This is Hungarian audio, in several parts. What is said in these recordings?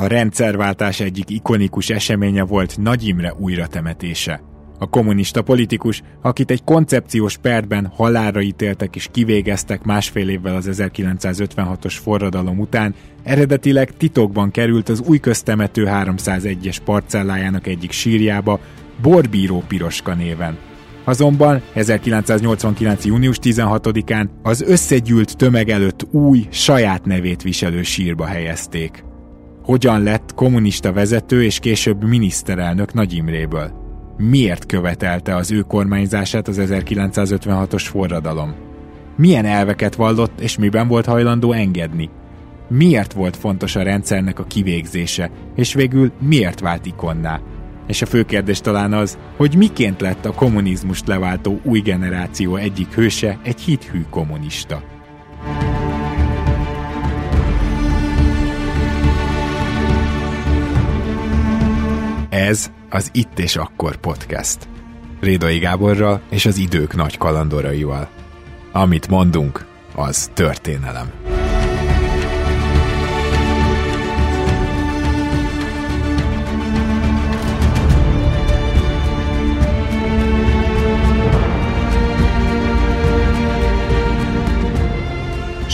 A rendszerváltás egyik ikonikus eseménye volt Nagy Imre újratemetése. A kommunista politikus, akit egy koncepciós perben halálra ítéltek és kivégeztek másfél évvel az 1956-os forradalom után, eredetileg titokban került az új köztemető 301-es parcellájának egyik sírjába, Borbíró Piroska néven. Azonban 1989. június 16-án az összegyűlt tömeg előtt új, saját nevét viselő sírba helyezték hogyan lett kommunista vezető és később miniszterelnök Nagy Imréből. Miért követelte az ő kormányzását az 1956-os forradalom? Milyen elveket vallott és miben volt hajlandó engedni? Miért volt fontos a rendszernek a kivégzése, és végül miért vált ikonná? És a fő kérdés talán az, hogy miként lett a kommunizmust leváltó új generáció egyik hőse egy hithű kommunista. Ez az Itt és Akkor podcast. Rédai Gáborral és az idők nagy kalandoraival. Amit mondunk, az történelem.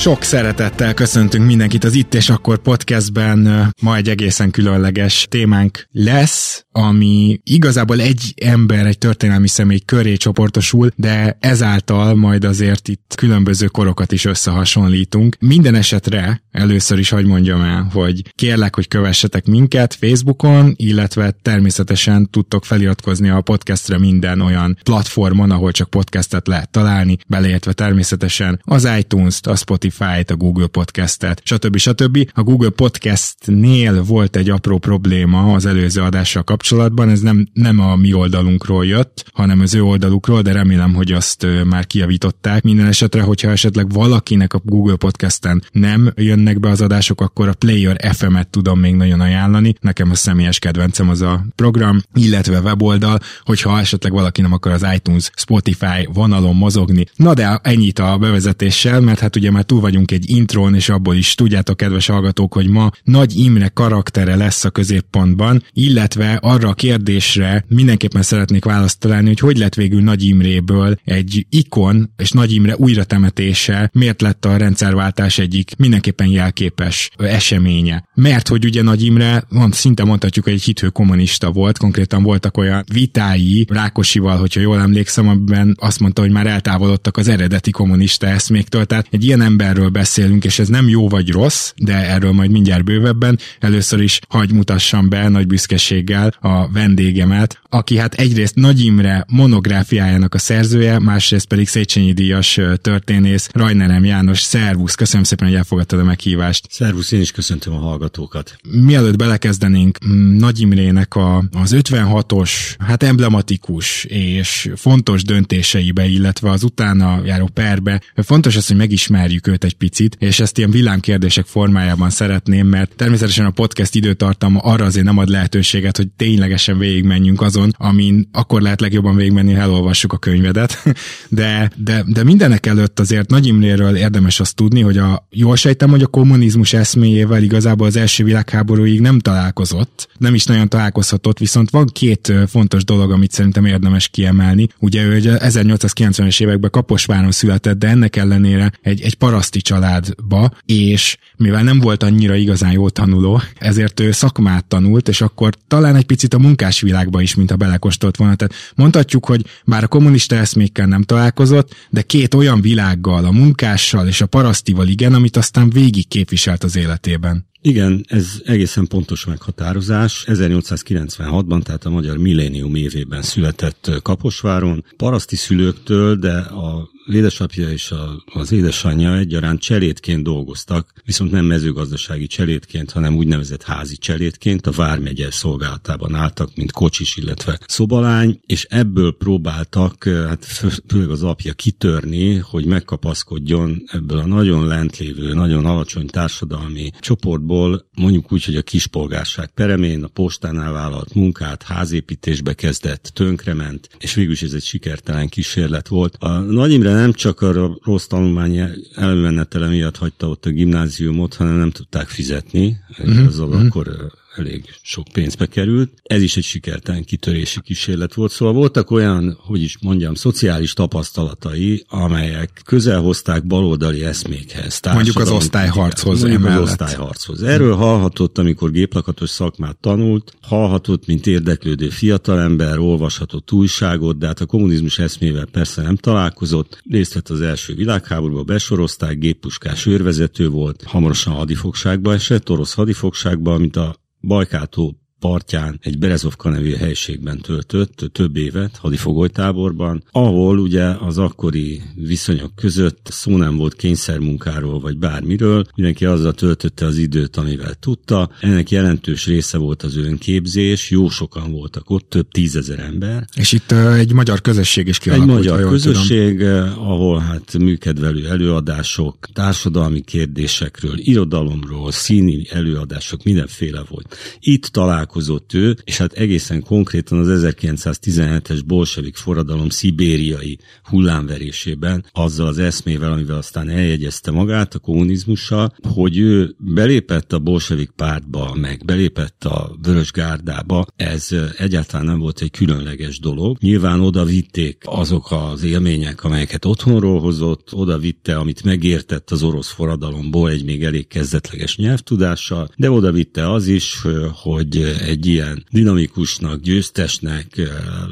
Sok szeretettel köszöntünk mindenkit az Itt és Akkor podcastben. Ma egy egészen különleges témánk lesz, ami igazából egy ember, egy történelmi személy köré csoportosul, de ezáltal majd azért itt különböző korokat is összehasonlítunk. Minden esetre először is hagyd mondjam el, hogy kérlek, hogy kövessetek minket Facebookon, illetve természetesen tudtok feliratkozni a podcastre minden olyan platformon, ahol csak podcastet lehet találni, beleértve természetesen az iTunes-t, a Spotify-t, a Google Podcast-et, stb. stb. A Google Podcast-nél volt egy apró probléma az előző adással kapcsolatban, ez nem, nem a mi oldalunkról jött, hanem az ő oldalukról, de remélem, hogy azt már kijavították. Minden esetre, hogyha esetleg valakinek a Google Podcasten nem jönnek be az adások, akkor a Player FM-et tudom még nagyon ajánlani. Nekem a személyes kedvencem az a program, illetve weboldal, hogyha esetleg valaki nem akar az iTunes, Spotify vonalon mozogni. Na de ennyit a bevezetéssel, mert hát ugye már túl vagyunk egy intrón, és abból is tudjátok, kedves hallgatók, hogy ma Nagy Imre karaktere lesz a középpontban, illetve arra a kérdésre mindenképpen szeretnék választ találni, hogy hogy lett végül Nagy Imréből egy ikon, és Nagy Imre újratemetése miért lett a rendszerváltás egyik mindenképpen jelképes eseménye. Mert hogy ugye Nagy Imre, mond, szinte mondhatjuk, hogy egy hithő kommunista volt, konkrétan voltak olyan vitái Rákosival, hogyha jól emlékszem, amiben azt mondta, hogy már eltávolodtak az eredeti kommunista eszméktől, tehát egy ilyen emberről beszélünk, és ez nem jó vagy rossz, de erről majd mindjárt bővebben. Először is hagy mutassam be nagy büszkeséggel a vendégemet, aki hát egyrészt Nagy Imre monográfiájának a szerzője, másrészt pedig Széchenyi Díjas történész, Rajnerem János. Szervusz, köszönöm szépen, hogy elfogadtad a meghívást. Szervusz, én is köszöntöm a hallgatókat. Mielőtt belekezdenénk Nagy Imrének a, az 56-os, hát emblematikus és fontos döntéseibe, illetve az utána járó perbe, fontos az, hogy megismerjük őt egy picit, és ezt ilyen villámkérdések formájában szeretném, mert természetesen a podcast időtartama arra azért nem ad lehetőséget, hogy ténylegesen végigmenjünk azon, amin akkor lehet legjobban végigmenni, ha elolvassuk a könyvedet. De, de, de mindenek előtt azért Nagy Imréről érdemes azt tudni, hogy a, jól sejtem, hogy a kommunizmus eszméjével igazából az első világháborúig nem találkozott, nem is nagyon találkozhatott, viszont van két fontos dolog, amit szerintem érdemes kiemelni. Ugye ő 1890-es években Kaposváron született, de ennek ellenére egy, egy paraszti családba, és mivel nem volt annyira igazán jó tanuló, ezért ő szakmát tanult, és akkor talán egy picit a munkásvilágba is, mint a belekostolt volna. Tehát mondhatjuk, hogy bár a kommunista eszmékkel nem találkozott, de két olyan világgal, a munkással és a parasztival igen, amit aztán végig képviselt az életében. Igen, ez egészen pontos meghatározás. 1896-ban, tehát a magyar millénium évében született Kaposváron, paraszti szülőktől, de a édesapja és a, az édesanyja egyaránt cselétként dolgoztak, viszont nem mezőgazdasági cselétként, hanem úgynevezett házi cselétként, a Vármegye szolgálatában álltak, mint kocsis, illetve szobalány, és ebből próbáltak, hát főleg az apja kitörni, hogy megkapaszkodjon ebből a nagyon lentlévő, nagyon alacsony társadalmi csoportból, mondjuk úgy, hogy a kispolgárság peremén, a postánál vállalt munkát, házépítésbe kezdett, tönkrement, és végül is ez egy sikertelen kísérlet volt. A Nagy Imre nem csak a rossz tanulmány elmenetele miatt hagyta ott a gimnáziumot, hanem nem tudták fizetni. Uh-huh. Azzal uh-huh. akkor elég sok pénzbe került. Ez is egy sikertelen kitörési kísérlet volt. Szóval voltak olyan, hogy is mondjam, szociális tapasztalatai, amelyek közel hozták baloldali eszmékhez. Mondjuk az osztályharchoz. Mondjuk az osztályharchoz. Erről hallhatott, amikor géplakatos szakmát tanult, hallhatott, mint érdeklődő fiatalember, olvashatott újságot, de hát a kommunizmus eszmével persze nem találkozott. Részt vett az első világháborúban, besorozták, géppuskás őrvezető volt, hamarosan hadifogságba esett, orosz hadifogságba, mint a Bajkától partján egy Berezovka nevű helységben töltött több évet hadifogolytáborban, ahol ugye az akkori viszonyok között szó nem volt kényszermunkáról vagy bármiről, mindenki azzal töltötte az időt, amivel tudta. Ennek jelentős része volt az önképzés, jó sokan voltak ott, több tízezer ember. És itt egy magyar közösség is kialakult. Egy magyar közösség, tudom. ahol hát műkedvelő előadások, társadalmi kérdésekről, irodalomról, színi előadások, mindenféle volt. Itt találkoztunk találkozott ő, és hát egészen konkrétan az 1917-es bolsevik forradalom szibériai hullámverésében, azzal az eszmével, amivel aztán eljegyezte magát a kommunizmussal, hogy ő belépett a bolsevik pártba, meg belépett a Vörös Gárdába, ez egyáltalán nem volt egy különleges dolog. Nyilván oda vitték azok az élmények, amelyeket otthonról hozott, oda vitte, amit megértett az orosz forradalomból egy még elég kezdetleges nyelvtudással, de oda vitte az is, hogy egy ilyen dinamikusnak, győztesnek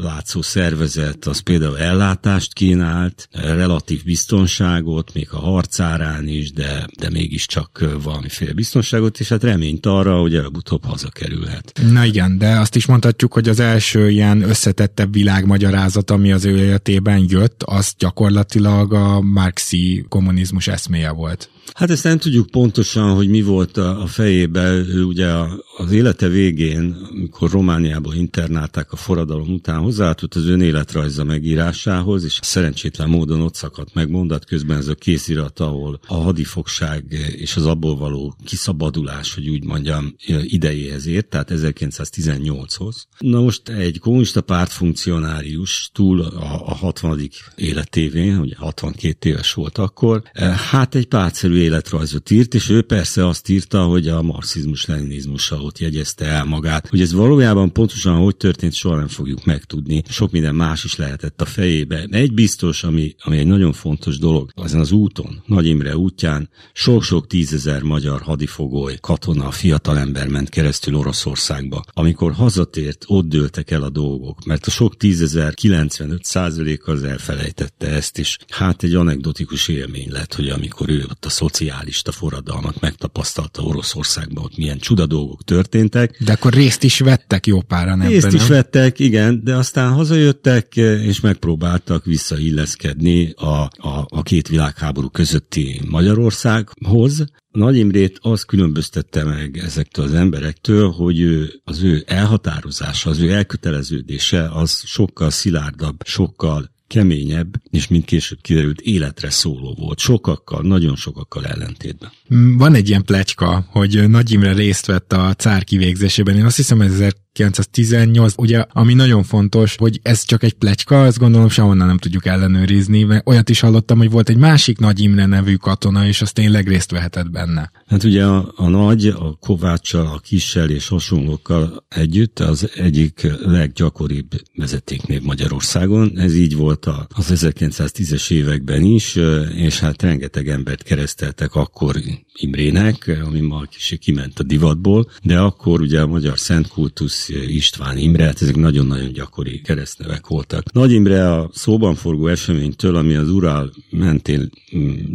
látszó szervezet, az például ellátást kínált, relatív biztonságot, még a harcárán is, de, de mégiscsak valamiféle biztonságot, és hát reményt arra, hogy előbb-utóbb hazakerülhet. Na igen, de azt is mondhatjuk, hogy az első ilyen összetettebb világmagyarázat, ami az ő életében jött, az gyakorlatilag a marxi kommunizmus eszméje volt. Hát ezt nem tudjuk pontosan, hogy mi volt a fejében. Ő ugye az élete végén, amikor Romániába internálták a forradalom után, hozzáadott az önéletrajza megírásához, és szerencsétlen módon ott szakadt meg mondat közben ez a kézirat, ahol a hadifogság és az abból való kiszabadulás, hogy úgy mondjam, idejéhez ért, tehát 1918-hoz. Na most egy kommunista pártfunkcionárius túl a, a 60. életévén, ugye 62 éves volt akkor, hát egy pártszerű egyszerű életrajzot írt, és ő persze azt írta, hogy a marxizmus-leninizmussal ott jegyezte el magát. Hogy ez valójában pontosan hogy történt, soha nem fogjuk megtudni. Sok minden más is lehetett a fejébe. Egy biztos, ami, ami egy nagyon fontos dolog, azon az úton, Nagy Imre útján sok-sok tízezer magyar hadifogoly, katona, fiatalember ment keresztül Oroszországba. Amikor hazatért, ott dőltek el a dolgok, mert a sok tízezer 95 százalék az elfelejtette ezt is. Hát egy anekdotikus élmény lett, hogy amikor ő ott a szocialista forradalmat megtapasztalta Oroszországban, ott milyen csuda dolgok történtek. De akkor részt is vettek jó páran ebben, Részt is vettek, igen, de aztán hazajöttek, és megpróbáltak visszailleszkedni a, a, a két világháború közötti Magyarországhoz, nagy Imrét az különböztette meg ezektől az emberektől, hogy ő, az ő elhatározása, az ő elköteleződése az sokkal szilárdabb, sokkal keményebb, és mint később kiderült, életre szóló volt. Sokakkal, nagyon sokakkal ellentétben. Van egy ilyen plecska, hogy Nagy Imre részt vett a cár kivégzésében. Én azt hiszem, ez 1918, ugye, ami nagyon fontos, hogy ez csak egy plecska, azt gondolom sehonnan nem tudjuk ellenőrizni, mert olyat is hallottam, hogy volt egy másik Nagy Imre nevű katona, és az tényleg részt vehetett benne. Hát ugye a, a nagy, a Kováccsal, a Kissel és hasonlókkal együtt az egyik leggyakoribb vezetéknév Magyarországon. Ez így volt az 1910-es években is, és hát rengeteg embert kereszteltek akkor Imrének, ami ma kicsit kiment a divatból, de akkor ugye a magyar szent kultusz István, Imre, hát ezek nagyon-nagyon gyakori keresztnevek voltak. Nagy Imre a szóban forgó eseménytől, ami az Ural mentén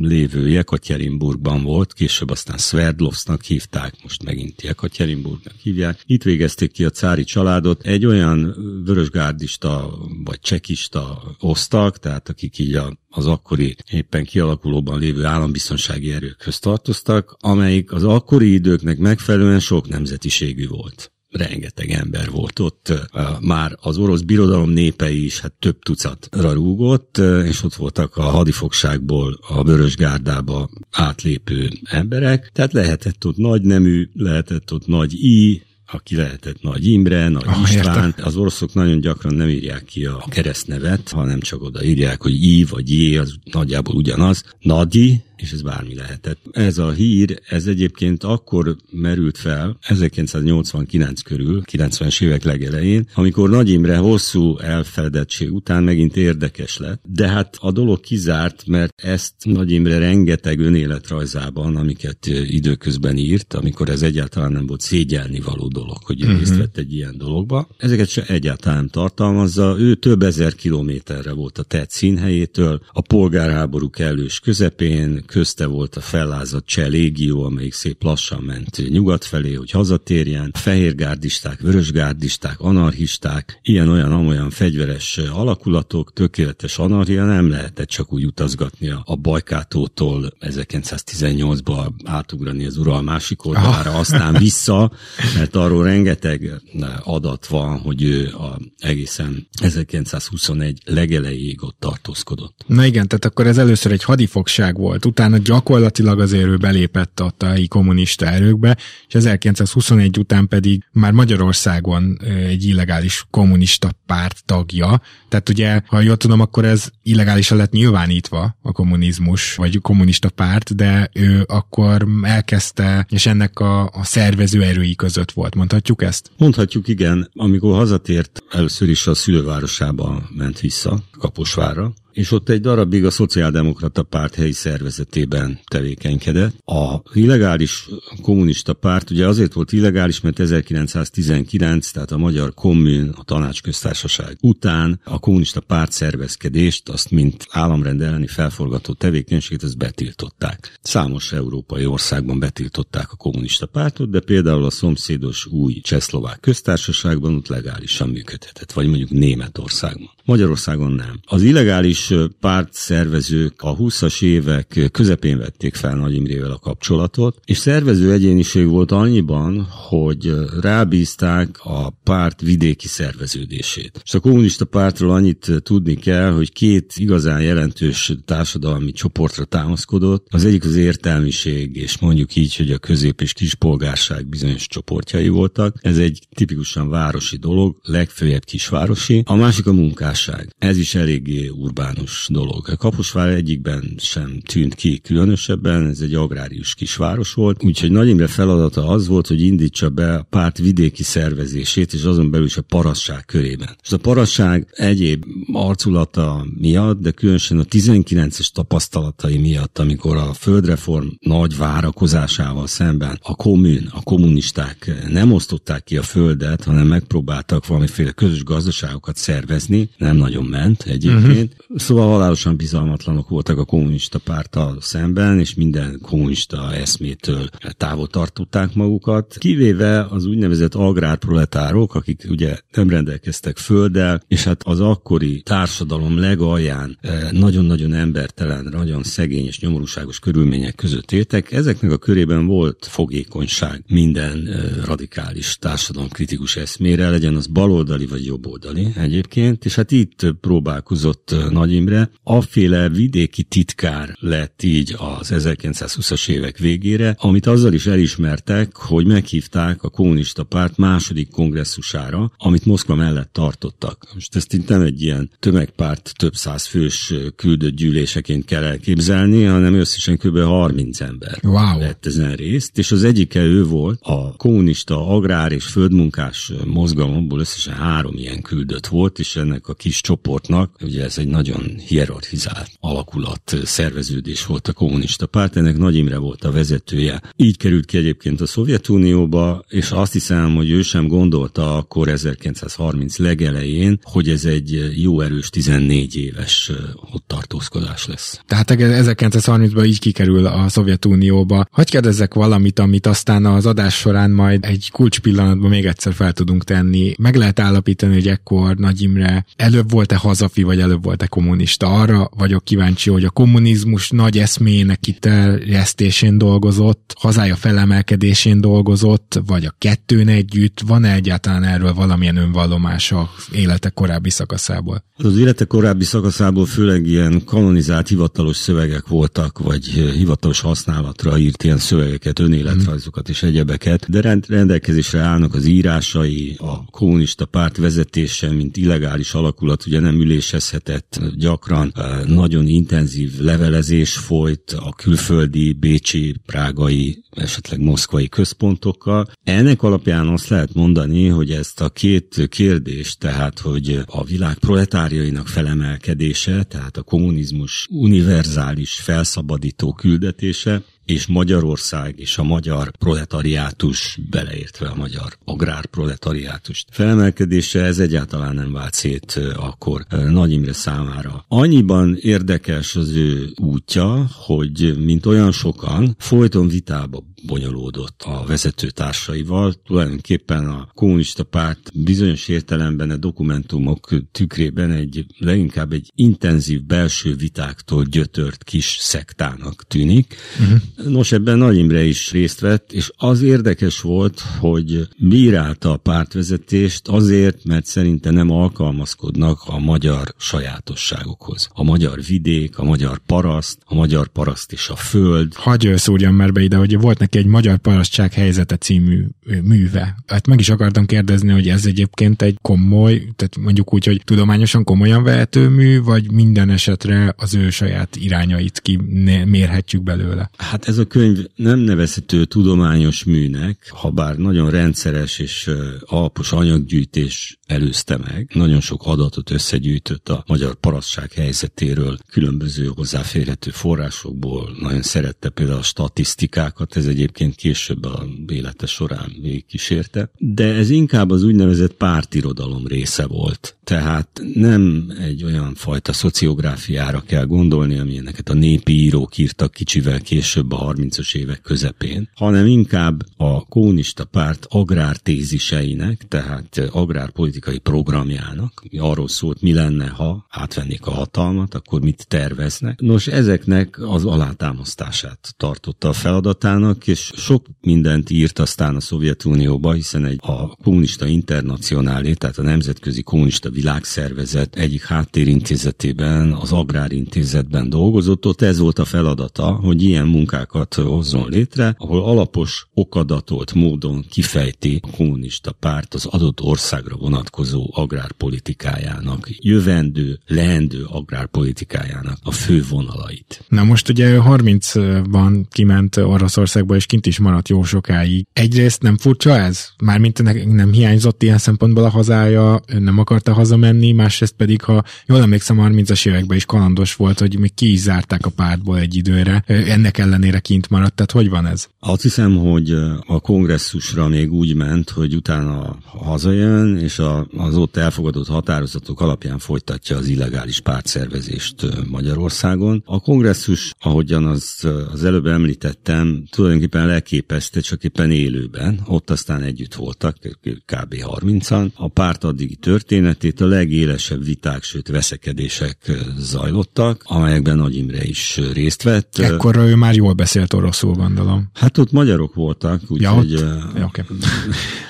lévő Jekatyerinburgban volt, később aztán Sverdlovsznak hívták, most megint Jekatyerinburgnak hívják. Itt végezték ki a cári családot. Egy olyan vörösgárdista vagy csekista osztag, tehát akik így a az akkori éppen kialakulóban lévő állambiztonsági erőkhöz tartoztak, amelyik az akkori időknek megfelelően sok nemzetiségű volt rengeteg ember volt ott, már az orosz birodalom népei is hát több tucatra rúgott, és ott voltak a hadifogságból a Vörös Gárdába átlépő emberek, tehát lehetett ott nagy nemű, lehetett ott nagy i, aki lehetett Nagy Imre, Nagy oh, István. Érte. Az oroszok nagyon gyakran nem írják ki a keresztnevet, hanem csak oda írják, hogy I vagy J, az nagyjából ugyanaz. Nadi, és ez bármi lehetett. Ez a hír, ez egyébként akkor merült fel, 1989 körül, 90-es évek legelején, amikor Nagy Imre hosszú elfeledettség után megint érdekes lett, de hát a dolog kizárt, mert ezt Nagy Imre rengeteg önéletrajzában, amiket időközben írt, amikor ez egyáltalán nem volt szégyelni való dolog, hogy uh-huh. részt vett egy ilyen dologba, ezeket se egyáltalán nem tartalmazza. Ő több ezer kilométerre volt a tett színhelyétől, a polgárháború kellős közepén, közte volt a fellázadt cseh légió, amelyik szép lassan ment nyugat felé, hogy hazatérjen. Fehérgárdisták, vörösgárdisták, anarchisták, ilyen-olyan-amolyan fegyveres alakulatok, tökéletes anarchia nem lehetett csak úgy utazgatni a Bajkátótól 1918-ba átugrani az Ural másik oldalára, ah. aztán vissza, mert arról rengeteg adat van, hogy ő a egészen 1921 legelejéig ott tartózkodott. Na igen, tehát akkor ez először egy hadifogság volt, utána gyakorlatilag azért ő belépett a helyi kommunista erőkbe, és 1921 után pedig már Magyarországon egy illegális kommunista párt tagja. Tehát ugye, ha jól tudom, akkor ez illegálisan lett nyilvánítva a kommunizmus, vagy kommunista párt, de ő akkor elkezdte, és ennek a, a szervező erői között volt. Mondhatjuk ezt? Mondhatjuk, igen. Amikor hazatért, először is a szülővárosába ment vissza, Kaposvárra, és ott egy darabig a Szociáldemokrata Párt helyi szervezetében tevékenykedett. A illegális kommunista párt ugye azért volt illegális, mert 1919, tehát a Magyar Kommun, a tanácsköztársaság után a kommunista párt szervezkedést, azt mint államrend elleni felforgató tevékenységet, ezt betiltották. Számos európai országban betiltották a kommunista pártot, de például a szomszédos új csehszlovák köztársaságban ott legálisan működhetett, vagy mondjuk Németországban. Magyarországon nem. Az illegális párt szervezők a 20-as évek közepén vették fel Nagy Imrével a kapcsolatot, és szervező egyéniség volt annyiban, hogy rábízták a párt vidéki szerveződését. És a kommunista pártról annyit tudni kell, hogy két igazán jelentős társadalmi csoportra támaszkodott. Az egyik az értelmiség, és mondjuk így, hogy a közép- és kispolgárság bizonyos csoportjai voltak. Ez egy tipikusan városi dolog, legfőjebb kisvárosi. A másik a munkás munkásság. Ez is eléggé urbánus dolog. Kaposvár egyikben sem tűnt ki különösebben, ez egy agrárius kisváros volt, úgyhogy Nagy Imre feladata az volt, hogy indítsa be a párt vidéki szervezését, és azon belül is a parasság körében. És a parasság egyéb arculata miatt, de különösen a 19-es tapasztalatai miatt, amikor a földreform nagy várakozásával szemben a kommun, a kommunisták nem osztották ki a földet, hanem megpróbáltak valamiféle közös gazdaságokat szervezni, nem nagyon ment egyébként. Uh-huh. Szóval halálosan bizalmatlanok voltak a kommunista párttal szemben, és minden kommunista eszmétől távol tartották magukat, kivéve az úgynevezett agrárproletárok, akik ugye nem rendelkeztek földdel, és hát az akkori társadalom legalján eh, nagyon-nagyon embertelen, nagyon szegény és nyomorúságos körülmények között éltek. Ezeknek a körében volt fogékonyság minden eh, radikális társadalomkritikus eszmére, legyen az baloldali vagy jobboldali egyébként, és hát itt próbálkozott Nagy Imre. Afféle vidéki titkár lett így az 1920-as évek végére, amit azzal is elismertek, hogy meghívták a kommunista párt második kongresszusára, amit Moszkva mellett tartottak. Most ezt itt nem egy ilyen tömegpárt több száz fős küldött gyűléseként kell elképzelni, hanem összesen kb. 30 ember wow. vett ezen részt, és az egyike ő volt, a kommunista agrár és földmunkás mozgalomból összesen három ilyen küldött volt, és ennek a kis csoportnak, ugye ez egy nagyon nagyon hierarchizált alakulat, szerveződés volt a kommunista párt, ennek Nagy Imre volt a vezetője. Így került ki egyébként a Szovjetunióba, és azt hiszem, hogy ő sem gondolta akkor 1930 legelején, hogy ez egy jó erős 14 éves ott tartózkodás lesz. Tehát 1930-ban így kikerül a Szovjetunióba. Hogy kérdezzek valamit, amit aztán az adás során majd egy kulcs pillanatban még egyszer fel tudunk tenni. Meg lehet állapítani, hogy ekkor Nagy Imre előbb volt-e hazafi, vagy előbb volt-e kommunista. Arra vagyok kíváncsi, hogy a kommunizmus nagy eszméjének kiterjesztésén dolgozott, hazája felemelkedésén dolgozott, vagy a kettőn együtt. Van-e egyáltalán erről valamilyen önvallomása élete korábbi szakaszából? Az élete korábbi szakaszából főleg ilyen kanonizált hivatalos szövegek voltak, vagy hivatalos használatra írt ilyen szövegeket, önéletrajzokat és egyebeket, de rendelkezésre állnak az írásai, a kommunista párt vezetése, mint illegális alakulat, ugye nem ülésezhetett gyakran, nagyon intenzív levelezés folyt a külföldi, bécsi, prágai, esetleg moszkvai központokkal. Ennek alapján azt lehet mondani, hogy ezt a két kérdést, tehát hogy a világ proletárjainak felemelkedése, tehát a kommunizmus univerzális felszabadító küldetése, és Magyarország és a magyar proletariátus, beleértve a magyar agrárproletariátust felemelkedése, ez egyáltalán nem vált szét akkor Nagy Imre számára. Annyiban érdekes az ő útja, hogy mint olyan sokan, folyton vitába bonyolódott a vezetőtársaival. Tulajdonképpen a kommunista párt bizonyos értelemben a dokumentumok tükrében egy leginkább egy intenzív belső vitáktól gyötört kis szektának tűnik. Uh-huh. Nos, ebben Nagy Imre is részt vett, és az érdekes volt, hogy bírálta a pártvezetést azért, mert szerinte nem alkalmazkodnak a magyar sajátosságokhoz. A magyar vidék, a magyar paraszt, a magyar paraszt és a föld. Hagyj szúrjam már be ide, hogy volt neki egy Magyar Parasztság helyzete című műve. Hát meg is akartam kérdezni, hogy ez egyébként egy komoly, tehát mondjuk úgy, hogy tudományosan komolyan vehető mű, vagy minden esetre az ő saját irányait kimérhetjük belőle? Hát ez a könyv nem nevezhető tudományos műnek, ha bár nagyon rendszeres és alapos anyaggyűjtés előzte meg. Nagyon sok adatot összegyűjtött a magyar parasztság helyzetéről, különböző hozzáférhető forrásokból. Nagyon szerette például a statisztikákat, ez egyébként később a élete során végigkísérte. De ez inkább az úgynevezett pártirodalom része volt. Tehát nem egy olyan fajta szociográfiára kell gondolni, ami a népi írók írtak kicsivel később a 30-as évek közepén, hanem inkább a kommunista párt agrártéziseinek, tehát agrárpolitikai programjának, arról szólt, mi lenne, ha átvennék a hatalmat, akkor mit terveznek. Nos, ezeknek az alátámasztását tartotta a feladatának, és sok mindent írt aztán a Szovjetunióba, hiszen egy a kommunista internacionálé, tehát a Nemzetközi Kommunista Világszervezet egyik háttérintézetében, az Agrárintézetben dolgozott, ott ez volt a feladata, hogy ilyen munkákat hozzon létre, ahol alapos, okadatolt módon kifejti a kommunista párt az adott országra vonatkozó agrárpolitikájának, jövendő, leendő agrárpolitikájának a fő vonalait. Na most ugye 30-ban kiment Oroszországba, és kint is maradt jó sokáig. Egyrészt nem furcsa ez? Mármint nem hiányzott ilyen szempontból a hazája, nem akarta hazamenni, másrészt pedig, ha jól emlékszem, 30-as években is kalandos volt, hogy még ki is zárták a pártból egy időre. Ennek ellenére kint maradt, tehát hogy van ez? Azt hiszem, hogy a kongresszusra még úgy ment, hogy utána hazajön, és a, az ott elfogadott határozatok alapján folytatja az illegális pártszervezést Magyarországon. A kongresszus, ahogyan az, az előbb említettem, tulajdonképpen leképezte, csak éppen élőben. Ott aztán együtt voltak, kb. 30-an. A párt addigi történetét a legélesebb viták, sőt veszekedések zajlottak, amelyekben Nagy Imre is részt vett. Ekkor ő már jól beszélt oroszul, gondolom. Hát ott magyarok voltak, úgyhogy... Ja, ja, okay.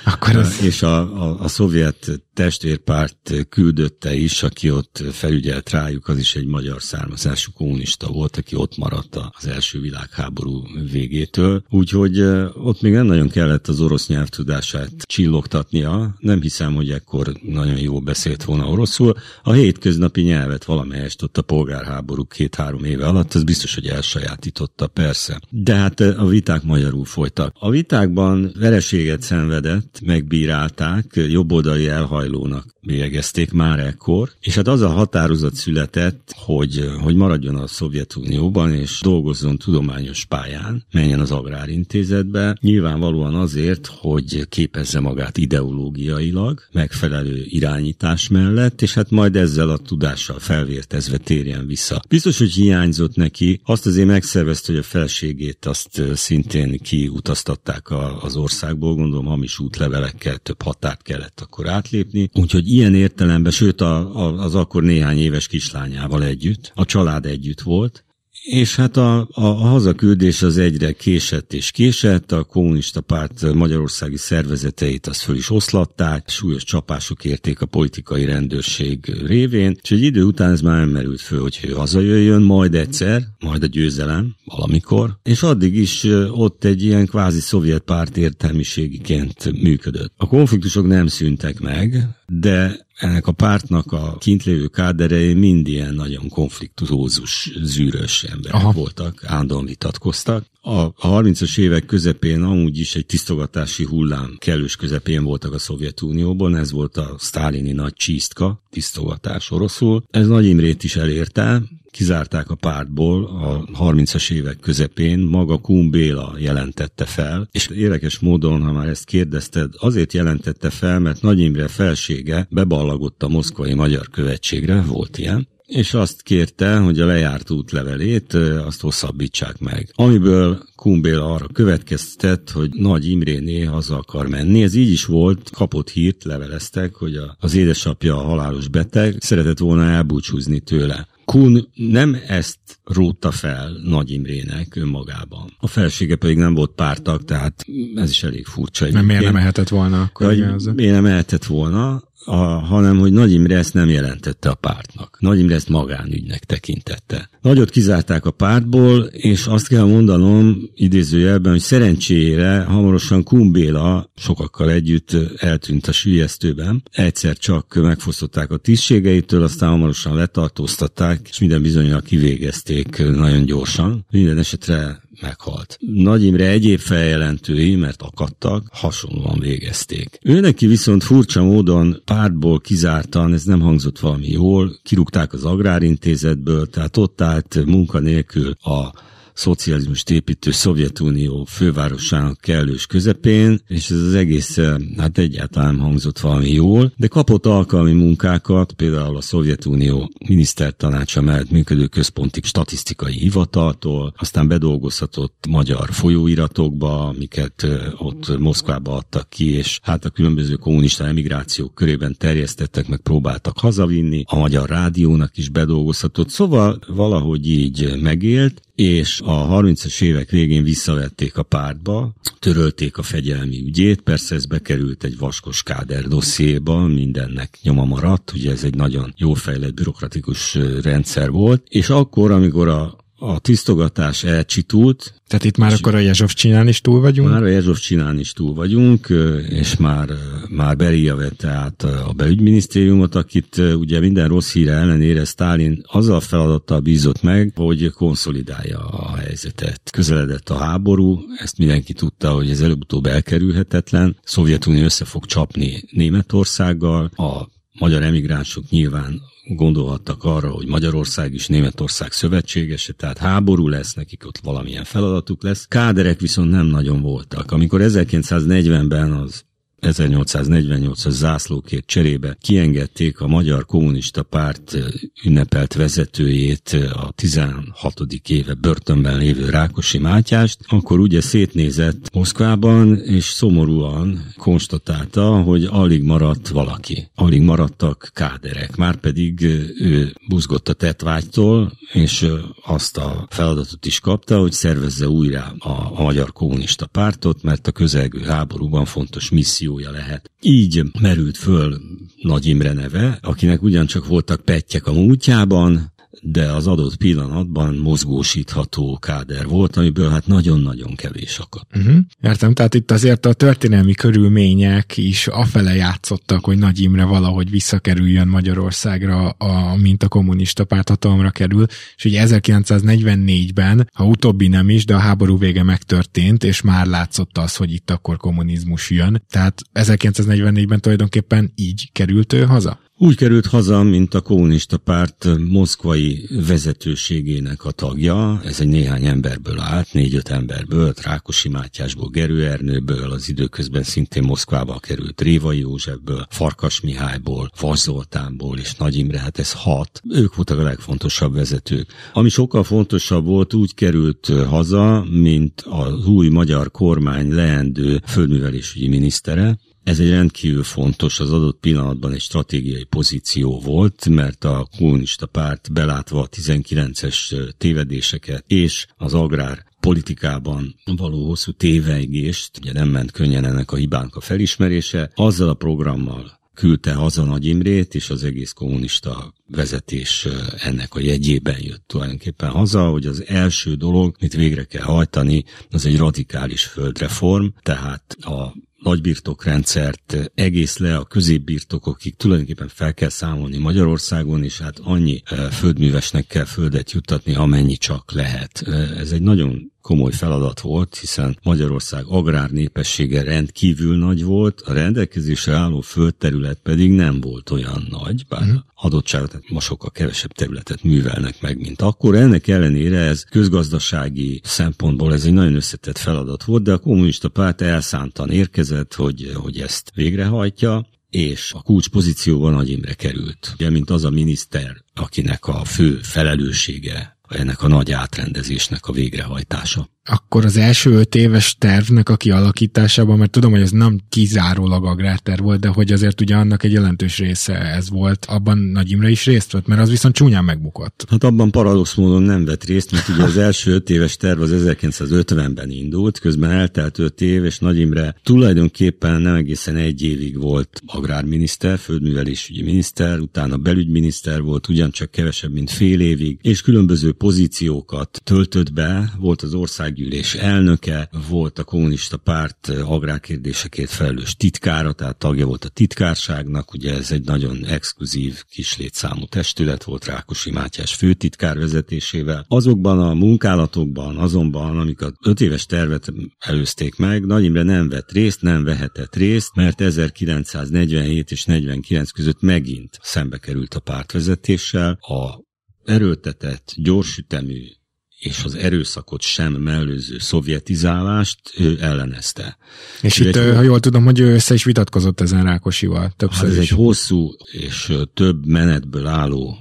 Akkor az... És a, a, a szovjet that testvérpárt küldötte is, aki ott felügyelt rájuk, az is egy magyar származású kommunista volt, aki ott maradt az első világháború végétől. Úgyhogy ott még nem nagyon kellett az orosz nyelvtudását csillogtatnia. Nem hiszem, hogy ekkor nagyon jól beszélt volna oroszul. A hétköznapi nyelvet valamelyest ott a polgárháború két-három éve alatt, az biztos, hogy elsajátította, persze. De hát a viták magyarul folytak. A vitákban vereséget szenvedett, megbírálták, jobboldali elhaj zajlónak bélyegezték már ekkor, és hát az a határozat született, hogy, hogy maradjon a Szovjetunióban, és dolgozzon tudományos pályán, menjen az Agrárintézetbe, nyilvánvalóan azért, hogy képezze magát ideológiailag, megfelelő irányítás mellett, és hát majd ezzel a tudással felvértezve térjen vissza. Biztos, hogy hiányzott neki, azt azért megszervezte, hogy a felségét azt szintén kiutaztatták az országból, gondolom hamis útlevelekkel több határt kellett akkor átlépni, úgyhogy ilyen értelemben, sőt a, a, az akkor néhány éves kislányával együtt, a család együtt volt, és hát a, a, a hazaküldés az egyre késett és késett, a kommunista párt magyarországi szervezeteit azt föl is oszlatták, súlyos csapások érték a politikai rendőrség révén, és egy idő után ez már nem merült föl, hogy ő hazajöjjön, majd egyszer, majd a győzelem, valamikor, és addig is ott egy ilyen kvázi szovjet párt értelmiségiként működött. A konfliktusok nem szűntek meg, de ennek a pártnak a kint lévő káderei mind ilyen nagyon konfliktuózus, zűrös emberek Aha. voltak, állandóan vitatkoztak. A 30-as évek közepén amúgy is egy tisztogatási hullám kellős közepén voltak a Szovjetunióban, ez volt a sztálini nagy csísztka, tisztogatás oroszul. Ez Nagy Imrét is elérte, kizárták a pártból a 30-as évek közepén, maga Kun Béla jelentette fel, és érdekes módon, ha már ezt kérdezted, azért jelentette fel, mert Nagy Imre felsége beballagott a moszkvai magyar követségre, volt ilyen, és azt kérte, hogy a lejárt útlevelét azt hosszabbítsák meg. Amiből Kumbéla arra következtet, hogy Nagy Imréné haza akar menni. Ez így is volt, kapott hírt, leveleztek, hogy a, az édesapja halálos beteg, szeretett volna elbúcsúzni tőle. Kun nem ezt rótta fel Nagy Imrének önmagában. A felsége pedig nem volt pártag, tehát ez is elég furcsa. Nem, miért nem ehetett volna akkor? Miért nem ehetett volna? A, hanem hogy Nagy Imre ezt nem jelentette a pártnak. Nagy Imre ezt magánügynek tekintette. Nagyot kizárták a pártból, és azt kell mondanom idézőjelben, hogy szerencsére hamarosan Kumbéla sokakkal együtt eltűnt a sülyeztőben. Egyszer csak megfosztották a tisztségeitől, aztán hamarosan letartóztatták, és minden bizonyal kivégezték nagyon gyorsan. Minden esetre meghalt. Nagy Imre egyéb feljelentői, mert akadtak, hasonlóan végezték. Ő neki viszont furcsa módon pártból kizártan, ez nem hangzott valami jól, kirúgták az agrárintézetből, tehát ott állt munkanélkül a szocializmust építő Szovjetunió fővárosának kellős közepén, és ez az egész eh, hát egyáltalán hangzott valami jól, de kapott alkalmi munkákat, például a Szovjetunió minisztertanácsa mellett működő központi statisztikai hivataltól, aztán bedolgozhatott magyar folyóiratokba, amiket eh, ott Moszkvába adtak ki, és hát a különböző kommunista emigrációk körében terjesztettek, meg próbáltak hazavinni, a magyar rádiónak is bedolgozhatott, szóval valahogy így megélt, és a 30-as évek végén visszavették a pártba, törölték a fegyelmi ügyét, persze ez bekerült egy vaskos káder dossziéba, mindennek nyoma maradt, ugye ez egy nagyon jó fejlett bürokratikus rendszer volt, és akkor, amikor a a tisztogatás elcsitult. Tehát itt már akkor a Jezsov csinálni is túl vagyunk? Már a Jezsov csinálni is túl vagyunk, és már, már Beria vette át a belügyminisztériumot, akit ugye minden rossz híre ellenére Stalin azzal a feladattal bízott meg, hogy konszolidálja a helyzetet. Közeledett a háború, ezt mindenki tudta, hogy ez előbb-utóbb elkerülhetetlen. Szovjetunió össze fog csapni Németországgal, a magyar emigránsok nyilván gondolhattak arra, hogy Magyarország is Németország szövetségese, tehát háború lesz, nekik ott valamilyen feladatuk lesz. Káderek viszont nem nagyon voltak. Amikor 1940-ben az 1848-as zászlókért cserébe kiengedték a Magyar Kommunista Párt ünnepelt vezetőjét, a 16. éve börtönben lévő Rákosi Mátyást, akkor ugye szétnézett Moszkvában, és szomorúan konstatálta, hogy alig maradt valaki. Alig maradtak káderek, már pedig ő buzgott a tetvágytól, és azt a feladatot is kapta, hogy szervezze újra a, a Magyar Kommunista Pártot, mert a közelgő háborúban fontos misszió missziója lehet. Így merült föl Nagy Imre neve, akinek ugyancsak voltak pettyek a múltjában, de az adott pillanatban mozgósítható káder volt, amiből hát nagyon-nagyon kevés akadt. Uh-huh. Értem, tehát itt azért a történelmi körülmények is afele játszottak, hogy Nagy Imre valahogy visszakerüljön Magyarországra, a, mint a kommunista párt hatalomra kerül, és ugye 1944-ben, ha utóbbi nem is, de a háború vége megtörtént, és már látszott az, hogy itt akkor kommunizmus jön. Tehát 1944-ben tulajdonképpen így került ő haza? Úgy került haza, mint a kommunista párt moszkvai vezetőségének a tagja. Ez egy néhány emberből állt, négy-öt emberből, Rákosi Mátyásból, Gerő Ernőből, az időközben szintén Moszkvába került Révai Józsefből, Farkas Mihályból, Vas Zoltánból és Nagy Imre, hát ez hat. Ők voltak a legfontosabb vezetők. Ami sokkal fontosabb volt, úgy került haza, mint az új magyar kormány leendő földművelésügyi minisztere, ez egy rendkívül fontos, az adott pillanatban egy stratégiai pozíció volt, mert a kommunista párt belátva a 19-es tévedéseket és az agrár politikában való hosszú téveigést, ugye nem ment könnyen ennek a hibánk a felismerése, azzal a programmal küldte haza Nagy Imrét, és az egész kommunista vezetés ennek a jegyében jött tulajdonképpen haza, hogy az első dolog, mit végre kell hajtani, az egy radikális földreform, tehát a nagybirtokrendszert egész le a középbirtokokig tulajdonképpen fel kell számolni Magyarországon, és hát annyi földművesnek kell földet juttatni, amennyi csak lehet. Ez egy nagyon komoly feladat volt, hiszen Magyarország agrár népessége rendkívül nagy volt, a rendelkezésre álló földterület pedig nem volt olyan nagy, bár uh-huh. adottságot, tehát ma sokkal kevesebb területet művelnek meg, mint akkor. Ennek ellenére ez közgazdasági szempontból ez egy nagyon összetett feladat volt, de a kommunista párt elszántan érkezett, hogy, hogy ezt végrehajtja, és a kulcs pozícióban Nagy Imre került. Ugye, mint az a miniszter, akinek a fő felelőssége ennek a nagy átrendezésnek a végrehajtása akkor az első öt éves tervnek a kialakításában, mert tudom, hogy ez nem kizárólag agrárterv volt, de hogy azért ugye annak egy jelentős része ez volt, abban Nagy Imre is részt vett, mert az viszont csúnyán megbukott. Hát abban paradox módon nem vett részt, mert ugye az első öt éves terv az 1950-ben indult, közben eltelt öt év, és Nagy Imre tulajdonképpen nem egészen egy évig volt agrárminiszter, földművelésügyi miniszter, utána belügyminiszter volt, ugyancsak kevesebb, mint fél évig, és különböző pozíciókat töltött be, volt az ország országgyűlés elnöke, volt a kommunista párt agrárkérdésekért felelős titkára, tehát tagja volt a titkárságnak, ugye ez egy nagyon exkluzív kis létszámú testület volt Rákosi Mátyás főtitkár vezetésével. Azokban a munkálatokban, azonban, amik a öt éves tervet előzték meg, Nagy Imre nem vett részt, nem vehetett részt, mert 1947 és 49 között megint szembe került a pártvezetéssel, a erőltetett, gyorsütemű és az erőszakot sem mellőző szovjetizálást ő ellenezte. És ő itt, egy, ha jól tudom, hogy ő össze is vitatkozott ezen Rákosival többször hát ez is. egy hosszú és több menetből álló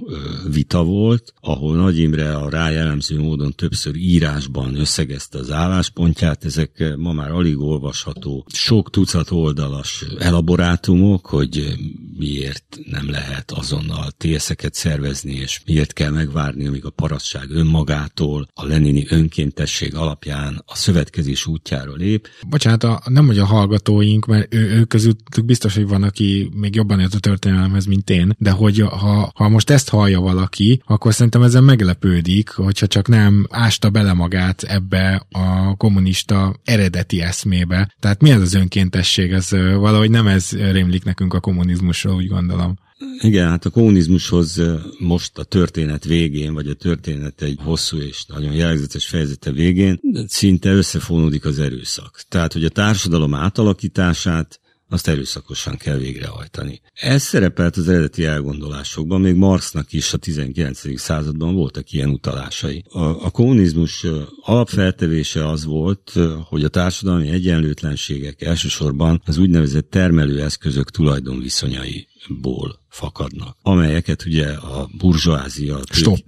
vita volt, ahol Nagy Imre a rájellemző módon többször írásban összegezte az álláspontját, ezek ma már alig olvasható, sok tucat oldalas elaborátumok, hogy miért nem lehet azonnal tészeket szervezni, és miért kell megvárni, amíg a parasztság önmagától a lenini önkéntesség alapján a szövetkezés útjáról lép. Bocsánat, a, nem hogy a hallgatóink, mert ő, ő közöttük biztos, hogy van, aki még jobban ért a történelemhez, mint én, de hogy ha, ha most ezt hallja valaki, akkor szerintem ezen meglepődik, hogyha csak nem ásta bele magát ebbe a kommunista eredeti eszmébe. Tehát mi ez az önkéntesség? Ez valahogy nem ez rémlik nekünk a kommunizmusról, úgy gondolom. Igen, hát a kommunizmushoz most a történet végén, vagy a történet egy hosszú és nagyon jellegzetes fejezete végén szinte összefonódik az erőszak. Tehát, hogy a társadalom átalakítását azt erőszakosan kell végrehajtani. Ez szerepelt az eredeti elgondolásokban, még Marxnak is a 19. században voltak ilyen utalásai. A, a kommunizmus alapfeltevése az volt, hogy a társadalmi egyenlőtlenségek elsősorban az úgynevezett termelőeszközök tulajdonviszonyai ból fakadnak, amelyeket ugye a burzsóázia, tők,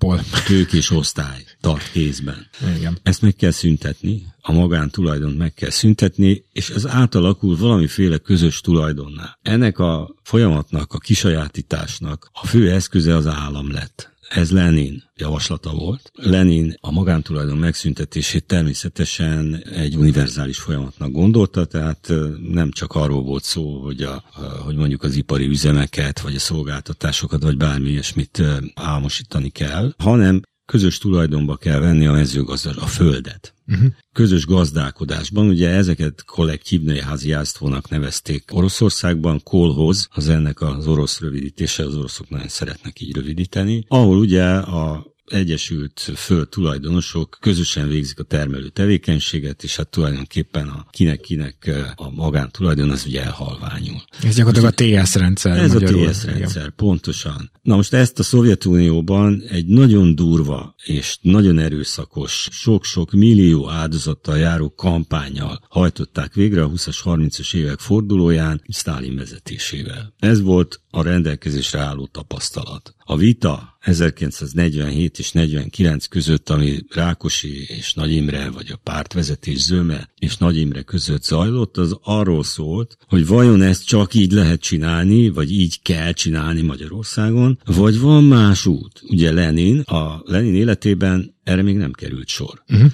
tőkés osztály tart kézben. Igen. Ezt meg kell szüntetni, a magántulajdont meg kell szüntetni, és ez átalakul valamiféle közös tulajdonná. Ennek a folyamatnak, a kisajátításnak a fő eszköze az állam lett ez Lenin javaslata volt. Lenin a magántulajdon megszüntetését természetesen egy univerzális folyamatnak gondolta, tehát nem csak arról volt szó, hogy, a, hogy mondjuk az ipari üzemeket, vagy a szolgáltatásokat, vagy bármi ilyesmit álmosítani kell, hanem közös tulajdonba kell venni a mezőgazdaság, a földet. Uh-huh. Közös gazdálkodásban, ugye ezeket kollektívnői háziásztónak nevezték Oroszországban, kolhoz, az ennek az orosz rövidítése, az oroszok nagyon szeretnek így rövidíteni, ahol ugye a egyesült föld tulajdonosok közösen végzik a termelő tevékenységet, és hát tulajdonképpen a kinek-kinek a magántulajdon az ugye elhalványul. Ez gyakorlatilag a TS rendszer. Ez magyarul. a TS rendszer, igen. pontosan. Na most ezt a Szovjetunióban egy nagyon durva és nagyon erőszakos, sok-sok millió áldozattal járó kampányjal hajtották végre a 20-as, 30-as évek fordulóján Stalin vezetésével. Ez volt a rendelkezésre álló tapasztalat. A vita 1947 és 49 között, ami Rákosi és Nagy Imre, vagy a pártvezetés Zöme és Nagy Imre között zajlott, az arról szólt, hogy vajon ezt csak így lehet csinálni, vagy így kell csinálni Magyarországon, vagy van más út. Ugye Lenin, a Lenin életében erre még nem került sor. Uh-huh.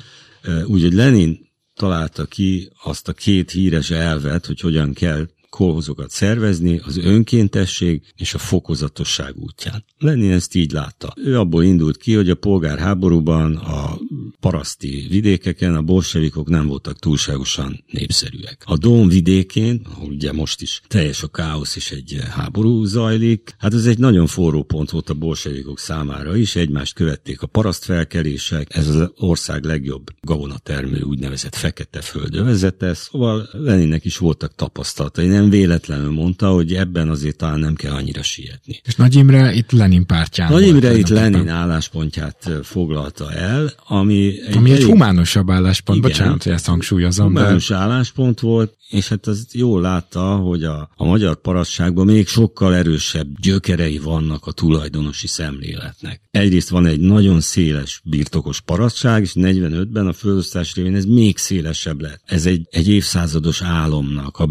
Úgyhogy Lenin találta ki azt a két híres elvet, hogy hogyan kell kolhozokat szervezni az önkéntesség és a fokozatosság útján. Lenin ezt így látta. Ő abból indult ki, hogy a polgárháborúban a paraszti vidékeken a bolsevikok nem voltak túlságosan népszerűek. A Dón vidékén, ahol ugye most is teljes a káosz és egy háború zajlik, hát ez egy nagyon forró pont volt a bolsevikok számára is, egymást követték a paraszt felkelések, ez az ország legjobb gabonatermő úgynevezett fekete földövezete, szóval Leninnek is voltak tapasztalatai, nem véletlenül mondta, hogy ebben azért talán nem kell annyira sietni. És Nagy Imre itt Lenin pártján Nagy Imre itt Lenin álláspontját foglalta el, ami egy, ami egy elég... humánusabb álláspont, igen, bocsánat, hogy ezt hangsúlyozom. Humánus de... álláspont volt, és hát az jól látta, hogy a, a magyar parasságban még sokkal erősebb gyökerei vannak a tulajdonosi szemléletnek. Egyrészt van egy nagyon széles birtokos parasság, és 45-ben a földosztás révén ez még szélesebb lett. Ez egy, egy évszázados álomnak a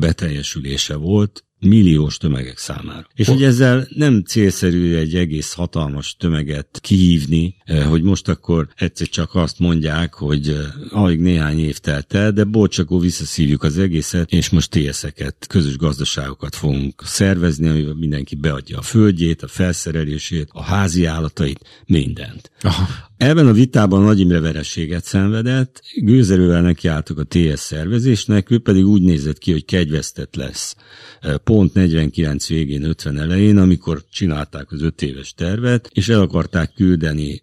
beteljesülése volt, milliós tömegek számára. És hogy ezzel nem célszerű egy egész hatalmas tömeget kihívni, eh, hogy most akkor egyszer csak azt mondják, hogy eh, alig néhány év telt el, de bocsakó visszaszívjuk az egészet, és most TSZ-eket, közös gazdaságokat fogunk szervezni, amivel mindenki beadja a földjét, a felszerelését, a házi állatait, mindent. Aha. Ebben a vitában Nagy Imre verességet szenvedett, gőzerővel nekiálltak a TS szervezésnek, ő pedig úgy nézett ki, hogy kegyvesztett lesz. Pont 49 végén, 50 elején, amikor csinálták az öt éves tervet, és el akarták küldeni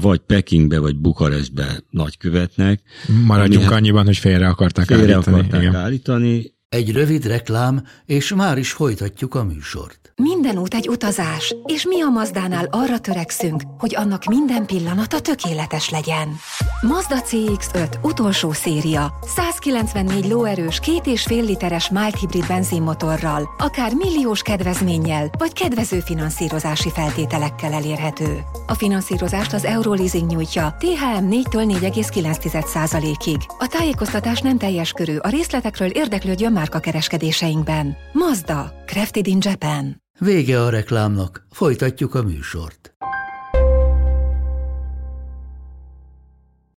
vagy Pekingbe, vagy Bukarestbe nagykövetnek. Maradjunk hát annyiban, hogy félre akarták félre állítani. Akarták igen. állítani. Egy rövid reklám, és már is folytatjuk a műsort. Minden út egy utazás, és mi a Mazdánál arra törekszünk, hogy annak minden pillanata tökéletes legyen. Mazda CX-5 utolsó széria. 194 lóerős, két és fél literes mild hibrid benzinmotorral, akár milliós kedvezménnyel, vagy kedvező finanszírozási feltételekkel elérhető. A finanszírozást az Euroleasing nyújtja, THM 4-től 4,9%-ig. A tájékoztatás nem teljes körű, a részletekről érdeklődjön márka kereskedéseinkben. Mazda, Crafted in Japan. Vége a reklámnak, folytatjuk a műsort.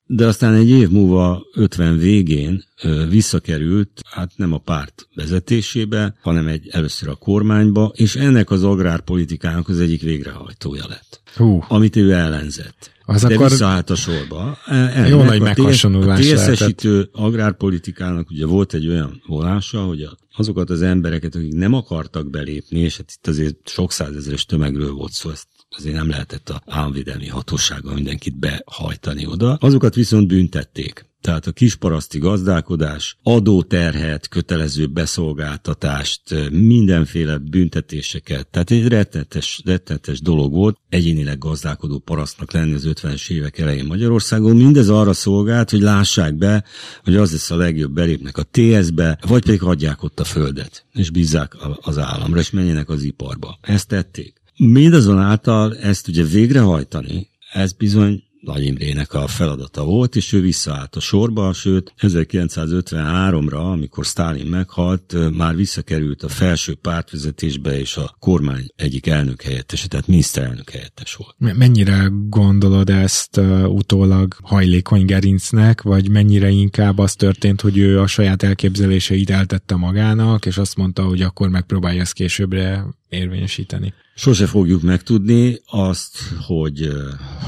De aztán egy év múlva, 50 végén visszakerült, hát nem a párt vezetésébe, hanem egy először a kormányba, és ennek az agrárpolitikának az egyik végrehajtója lett. Hú. Amit ő ellenzett. Az De akkor visszaállt a sorba. Ennek jó nagy meghasonulás A TSZ-esítő agrárpolitikának ugye volt egy olyan volása, hogy azokat az embereket, akik nem akartak belépni, és hát itt azért sok százezeres tömegről volt szó, ezt azért nem lehetett a államvédelmi hatósággal mindenkit behajtani oda. Azokat viszont büntették. Tehát a kisparaszti gazdálkodás, adóterhet, kötelező beszolgáltatást, mindenféle büntetéseket. Tehát egy rettenetes, rettenetes dolog volt egyénileg gazdálkodó parasztnak lenni az 50-es évek elején Magyarországon. Mindez arra szolgált, hogy lássák be, hogy az lesz a legjobb belépnek a TS-be, vagy pedig adják ott a földet, és bízzák az államra, és menjenek az iparba. Ezt tették. Mindazonáltal ezt ugye végrehajtani, ez bizony Nagy Imrének a feladata volt, és ő visszaállt a sorba, sőt 1953-ra, amikor Stalin meghalt, már visszakerült a felső pártvezetésbe, és a kormány egyik elnök helyettese, tehát miniszterelnök helyettes volt. Mennyire gondolod ezt uh, utólag hajlékony gerincnek, vagy mennyire inkább az történt, hogy ő a saját elképzeléseit eltette magának, és azt mondta, hogy akkor megpróbálja ezt későbbre érvényesíteni? Sose fogjuk megtudni azt, hogy,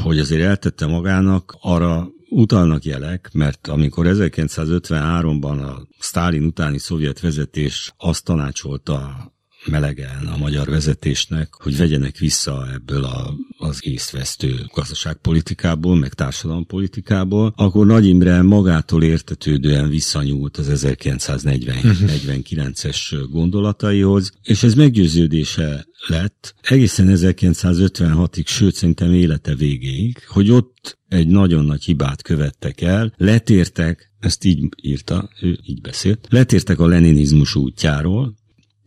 hogy azért eltette magának, arra utalnak jelek, mert amikor 1953-ban a Sztálin utáni szovjet vezetés azt tanácsolta melegen a magyar vezetésnek, hogy vegyenek vissza ebből a, az észvesztő gazdaságpolitikából, meg társadalompolitikából, akkor Nagy Imre magától értetődően visszanyúlt az 1949-es gondolataihoz, és ez meggyőződése lett egészen 1956-ig, sőt szerintem élete végéig, hogy ott egy nagyon nagy hibát követtek el, letértek, ezt így írta, ő így beszélt, letértek a leninizmus útjáról,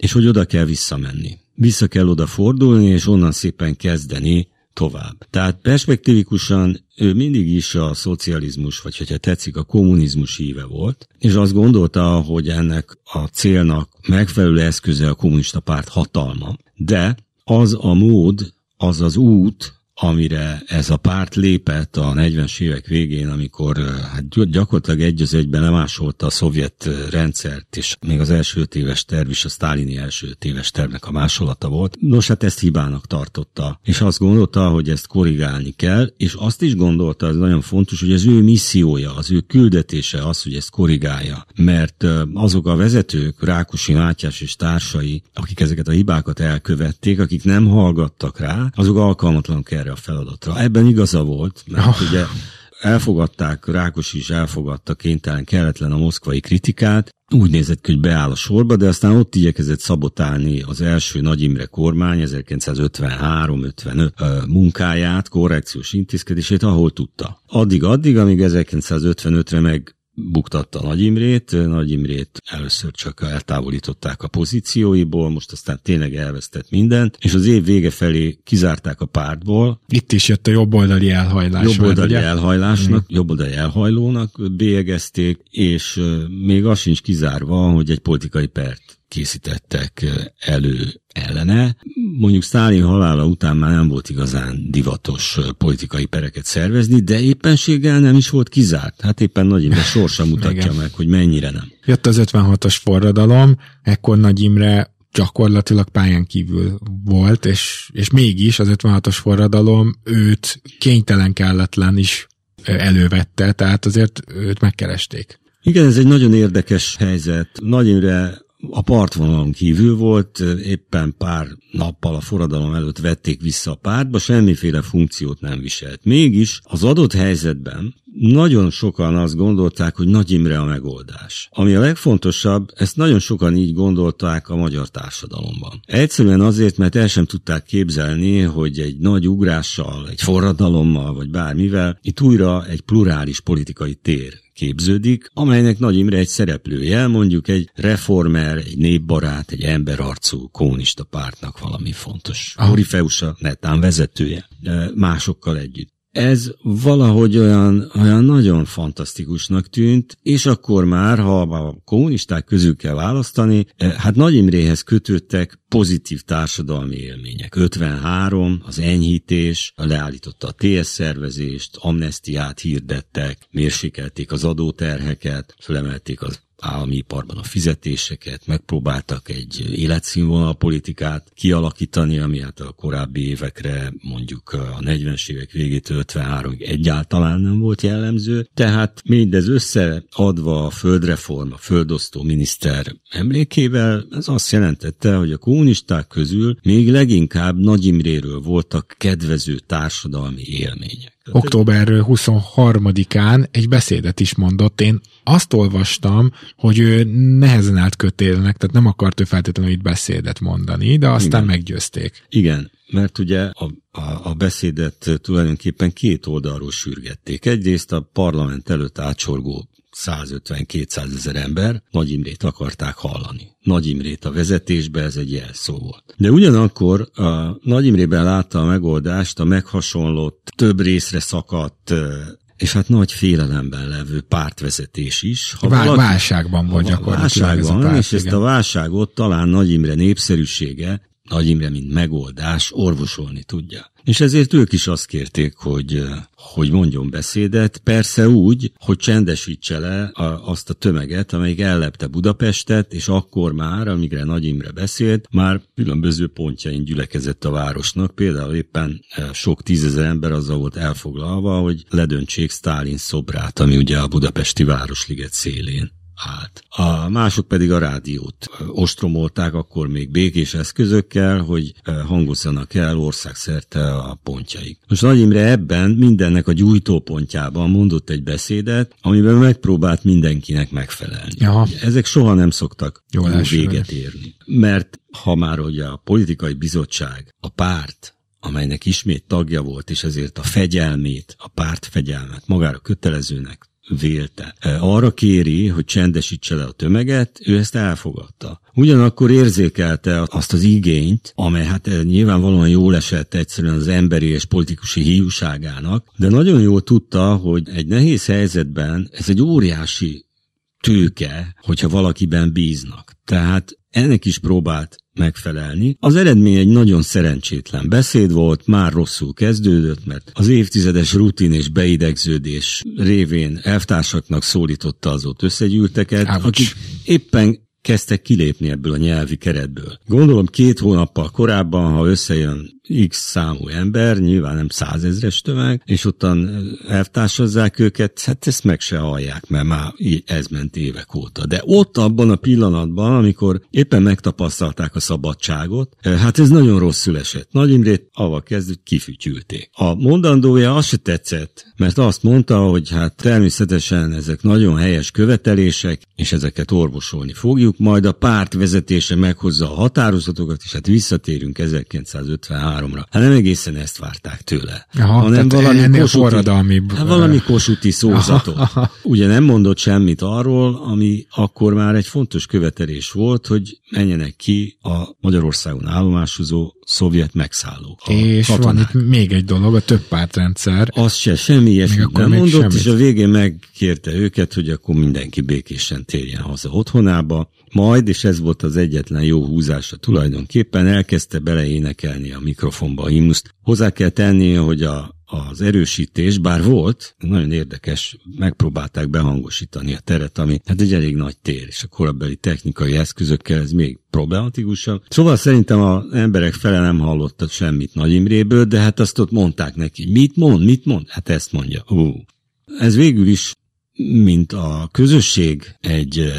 és hogy oda kell visszamenni. Vissza kell oda fordulni, és onnan szépen kezdeni tovább. Tehát perspektívikusan ő mindig is a szocializmus, vagy hogyha tetszik, a kommunizmus híve volt, és azt gondolta, hogy ennek a célnak megfelelő eszköze a kommunista párt hatalma. De az a mód, az az út, amire ez a párt lépett a 40-es évek végén, amikor hát gyakorlatilag egy az egyben lemásolta a szovjet rendszert, és még az első öt éves terv is a sztálini első öt tervnek a másolata volt. Nos, hát ezt hibának tartotta, és azt gondolta, hogy ezt korrigálni kell, és azt is gondolta, ez nagyon fontos, hogy az ő missziója, az ő küldetése az, hogy ezt korrigálja. Mert azok a vezetők, Rákosi Mátyás és társai, akik ezeket a hibákat elkövették, akik nem hallgattak rá, azok alkalmatlanok erre a feladatra. Ebben igaza volt, mert oh. ugye elfogadták, Rákos is elfogadta kénytelen, kelletlen a moszkvai kritikát, úgy nézett ki, hogy beáll a sorba, de aztán ott igyekezett szabotálni az első Nagy Imre kormány 1953-55 munkáját, korrekciós intézkedését, ahol tudta. Addig-addig, amíg 1955-re meg buktatta Nagy Imrét. Nagy Imrét először csak eltávolították a pozícióiból, most aztán tényleg elvesztett mindent, és az év vége felé kizárták a pártból. Itt is jött a jobboldali elhajlás. Jobboldali elhajlásnak, mm. jobboldali elhajlónak bélyegezték, és még az sincs kizárva, hogy egy politikai pert készítettek elő ellene. Mondjuk Sztálin halála után már nem volt igazán divatos politikai pereket szervezni, de éppenséggel nem is volt kizárt. Hát éppen Nagy Imre sorsa mutatja meg, hogy mennyire nem. Jött az 56-os forradalom, ekkor Nagy Imre gyakorlatilag pályán kívül volt, és, és mégis az 56-os forradalom őt kénytelen kelletlen is elővette, tehát azért őt megkeresték. Igen, ez egy nagyon érdekes helyzet. Nagy Imre a partvonalon kívül volt, éppen pár nappal a forradalom előtt vették vissza a pártba, semmiféle funkciót nem viselt. Mégis az adott helyzetben nagyon sokan azt gondolták, hogy Nagy Imre a megoldás. Ami a legfontosabb, ezt nagyon sokan így gondolták a magyar társadalomban. Egyszerűen azért, mert el sem tudták képzelni, hogy egy nagy ugrással, egy forradalommal, vagy bármivel itt újra egy plurális politikai tér képződik, amelynek Nagy Imre egy szereplője, mondjuk egy reformer, egy népbarát, egy emberarcú kommunista pártnak valami fontos. A Horifeusa netán vezetője, másokkal együtt. Ez valahogy olyan, olyan nagyon fantasztikusnak tűnt, és akkor már, ha a kommunisták közül kell választani, hát Nagy Imréhez kötődtek pozitív társadalmi élmények. 53, az enyhítés, leállította a TS szervezést, amnestiát hirdettek, mérsékelték az adóterheket, felemelték az állami iparban a fizetéseket, megpróbáltak egy életszínvonal politikát kialakítani, ami hát a korábbi évekre, mondjuk a 40-es évek végétől 53-ig egyáltalán nem volt jellemző. Tehát mindez összeadva a földreform, a földosztó miniszter emlékével, ez azt jelentette, hogy a kommunisták közül még leginkább Nagy Imréről voltak kedvező társadalmi élmények. Október 23-án egy beszédet is mondott. Én azt olvastam, hogy ő nehezen állt kötélnek, tehát nem akart ő feltétlenül itt beszédet mondani, de aztán Igen. meggyőzték. Igen, mert ugye a, a, a beszédet tulajdonképpen két oldalról sürgették. Egyrészt a parlament előtt átsorgó 150-200 ezer ember Nagy Imrét akarták hallani. Nagy Imrét a vezetésbe ez egy jelszó volt. De ugyanakkor a Nagy Imrében látta a megoldást a meghasonlott, több részre szakadt és hát nagy félelemben levő pártvezetés is. Ha Vá- valaki, válságban volt gyakorlatilag válságban, ez a párt, és igen. ezt a válságot talán Nagy Imre népszerűsége nagy Imre, mint megoldás orvosolni tudja. És ezért ők is azt kérték, hogy, hogy mondjon beszédet, persze úgy, hogy csendesítse le a, azt a tömeget, amelyik ellepte Budapestet, és akkor már, amígre Nagy Imre beszélt, már különböző pontjain gyülekezett a városnak, például éppen sok tízezer ember azzal volt elfoglalva, hogy ledöntsék Stálin szobrát, ami ugye a budapesti Városliget szélén állt. A mások pedig a rádiót ostromolták akkor még békés eszközökkel, hogy hangozzanak el országszerte a pontjaik. Most Nagy Imre ebben mindennek a gyújtópontjában mondott egy beszédet, amiben megpróbált mindenkinek megfelelni. Aha. Ezek soha nem szoktak jó véget érni. Mert ha már ugye a politikai bizottság, a párt, amelynek ismét tagja volt, és ezért a fegyelmét, a párt fegyelmet magára kötelezőnek vélte. Arra kéri, hogy csendesítse le a tömeget, ő ezt elfogadta. Ugyanakkor érzékelte azt az igényt, amely hát nyilvánvalóan jól esett egyszerűen az emberi és politikusi hiúságának, de nagyon jól tudta, hogy egy nehéz helyzetben ez egy óriási tőke, hogyha valakiben bíznak. Tehát ennek is próbált megfelelni. Az eredmény egy nagyon szerencsétlen beszéd volt, már rosszul kezdődött, mert az évtizedes rutin és beidegződés révén elvtársaknak szólította az ott összegyűlteket, Ouch. akik éppen kezdtek kilépni ebből a nyelvi keretből. Gondolom két hónappal korábban, ha összejön X számú ember, nyilván nem százezres tömeg, és ottan elvtársazzák őket, hát ezt meg se hallják, mert már ez ment évek óta. De ott abban a pillanatban, amikor éppen megtapasztalták a szabadságot, hát ez nagyon rosszul esett. Nagy Imrét avval kezdett, kifütyülték. A mondandója azt se tetszett, mert azt mondta, hogy hát természetesen ezek nagyon helyes követelések, és ezeket orvosolni fogjuk, majd a párt vezetése meghozza a határozatokat, és hát visszatérünk 1953 ra Hát nem egészen ezt várták tőle, aha, hanem valami kosuti, hát valami kosuti szózatot. Aha, aha. Ugye nem mondott semmit arról, ami akkor már egy fontos követelés volt, hogy menjenek ki a Magyarországon állomásozó szovjet megszállók. És katonák. van itt még egy dolog, a több pártrendszer. Az se, semmi ilyesmit nem mondott, semmit. és a végén megkérte őket, hogy akkor mindenki békésen térjen haza otthonába. Majd, és ez volt az egyetlen jó húzása tulajdonképpen, elkezdte beleénekelni a mikrofonba a himnuszt. Hozzá kell tenni, hogy a, az erősítés, bár volt, nagyon érdekes, megpróbálták behangosítani a teret, ami hát egy elég nagy tér, és a korabeli technikai eszközökkel ez még problematikusabb. Szóval szerintem az emberek fele nem hallottak semmit Nagy Imréből, de hát azt ott mondták neki, mit mond, mit mond? Hát ezt mondja. Ú. Ez végül is mint a közösség egy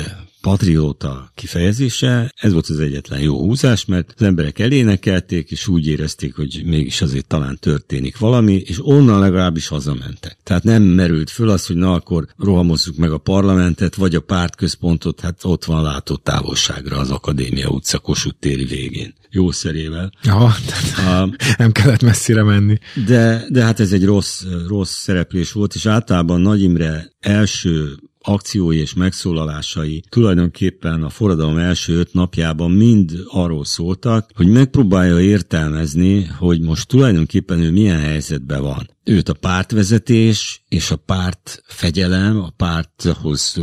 patrióta kifejezése, ez volt az egyetlen jó húzás, mert az emberek elénekelték, és úgy érezték, hogy mégis azért talán történik valami, és onnan legalábbis hazamentek. Tehát nem merült föl az, hogy na akkor rohamozzuk meg a parlamentet, vagy a pártközpontot, hát ott van látó távolságra az Akadémia utca Kossuth téri végén. Jó szerével. Ja, a, nem kellett messzire menni. De, de hát ez egy rossz, rossz szereplés volt, és általában Nagy Imre első akciói és megszólalásai tulajdonképpen a forradalom első öt napjában mind arról szóltak, hogy megpróbálja értelmezni, hogy most tulajdonképpen ő milyen helyzetben van. Őt a pártvezetés és a párt fegyelem, a párthoz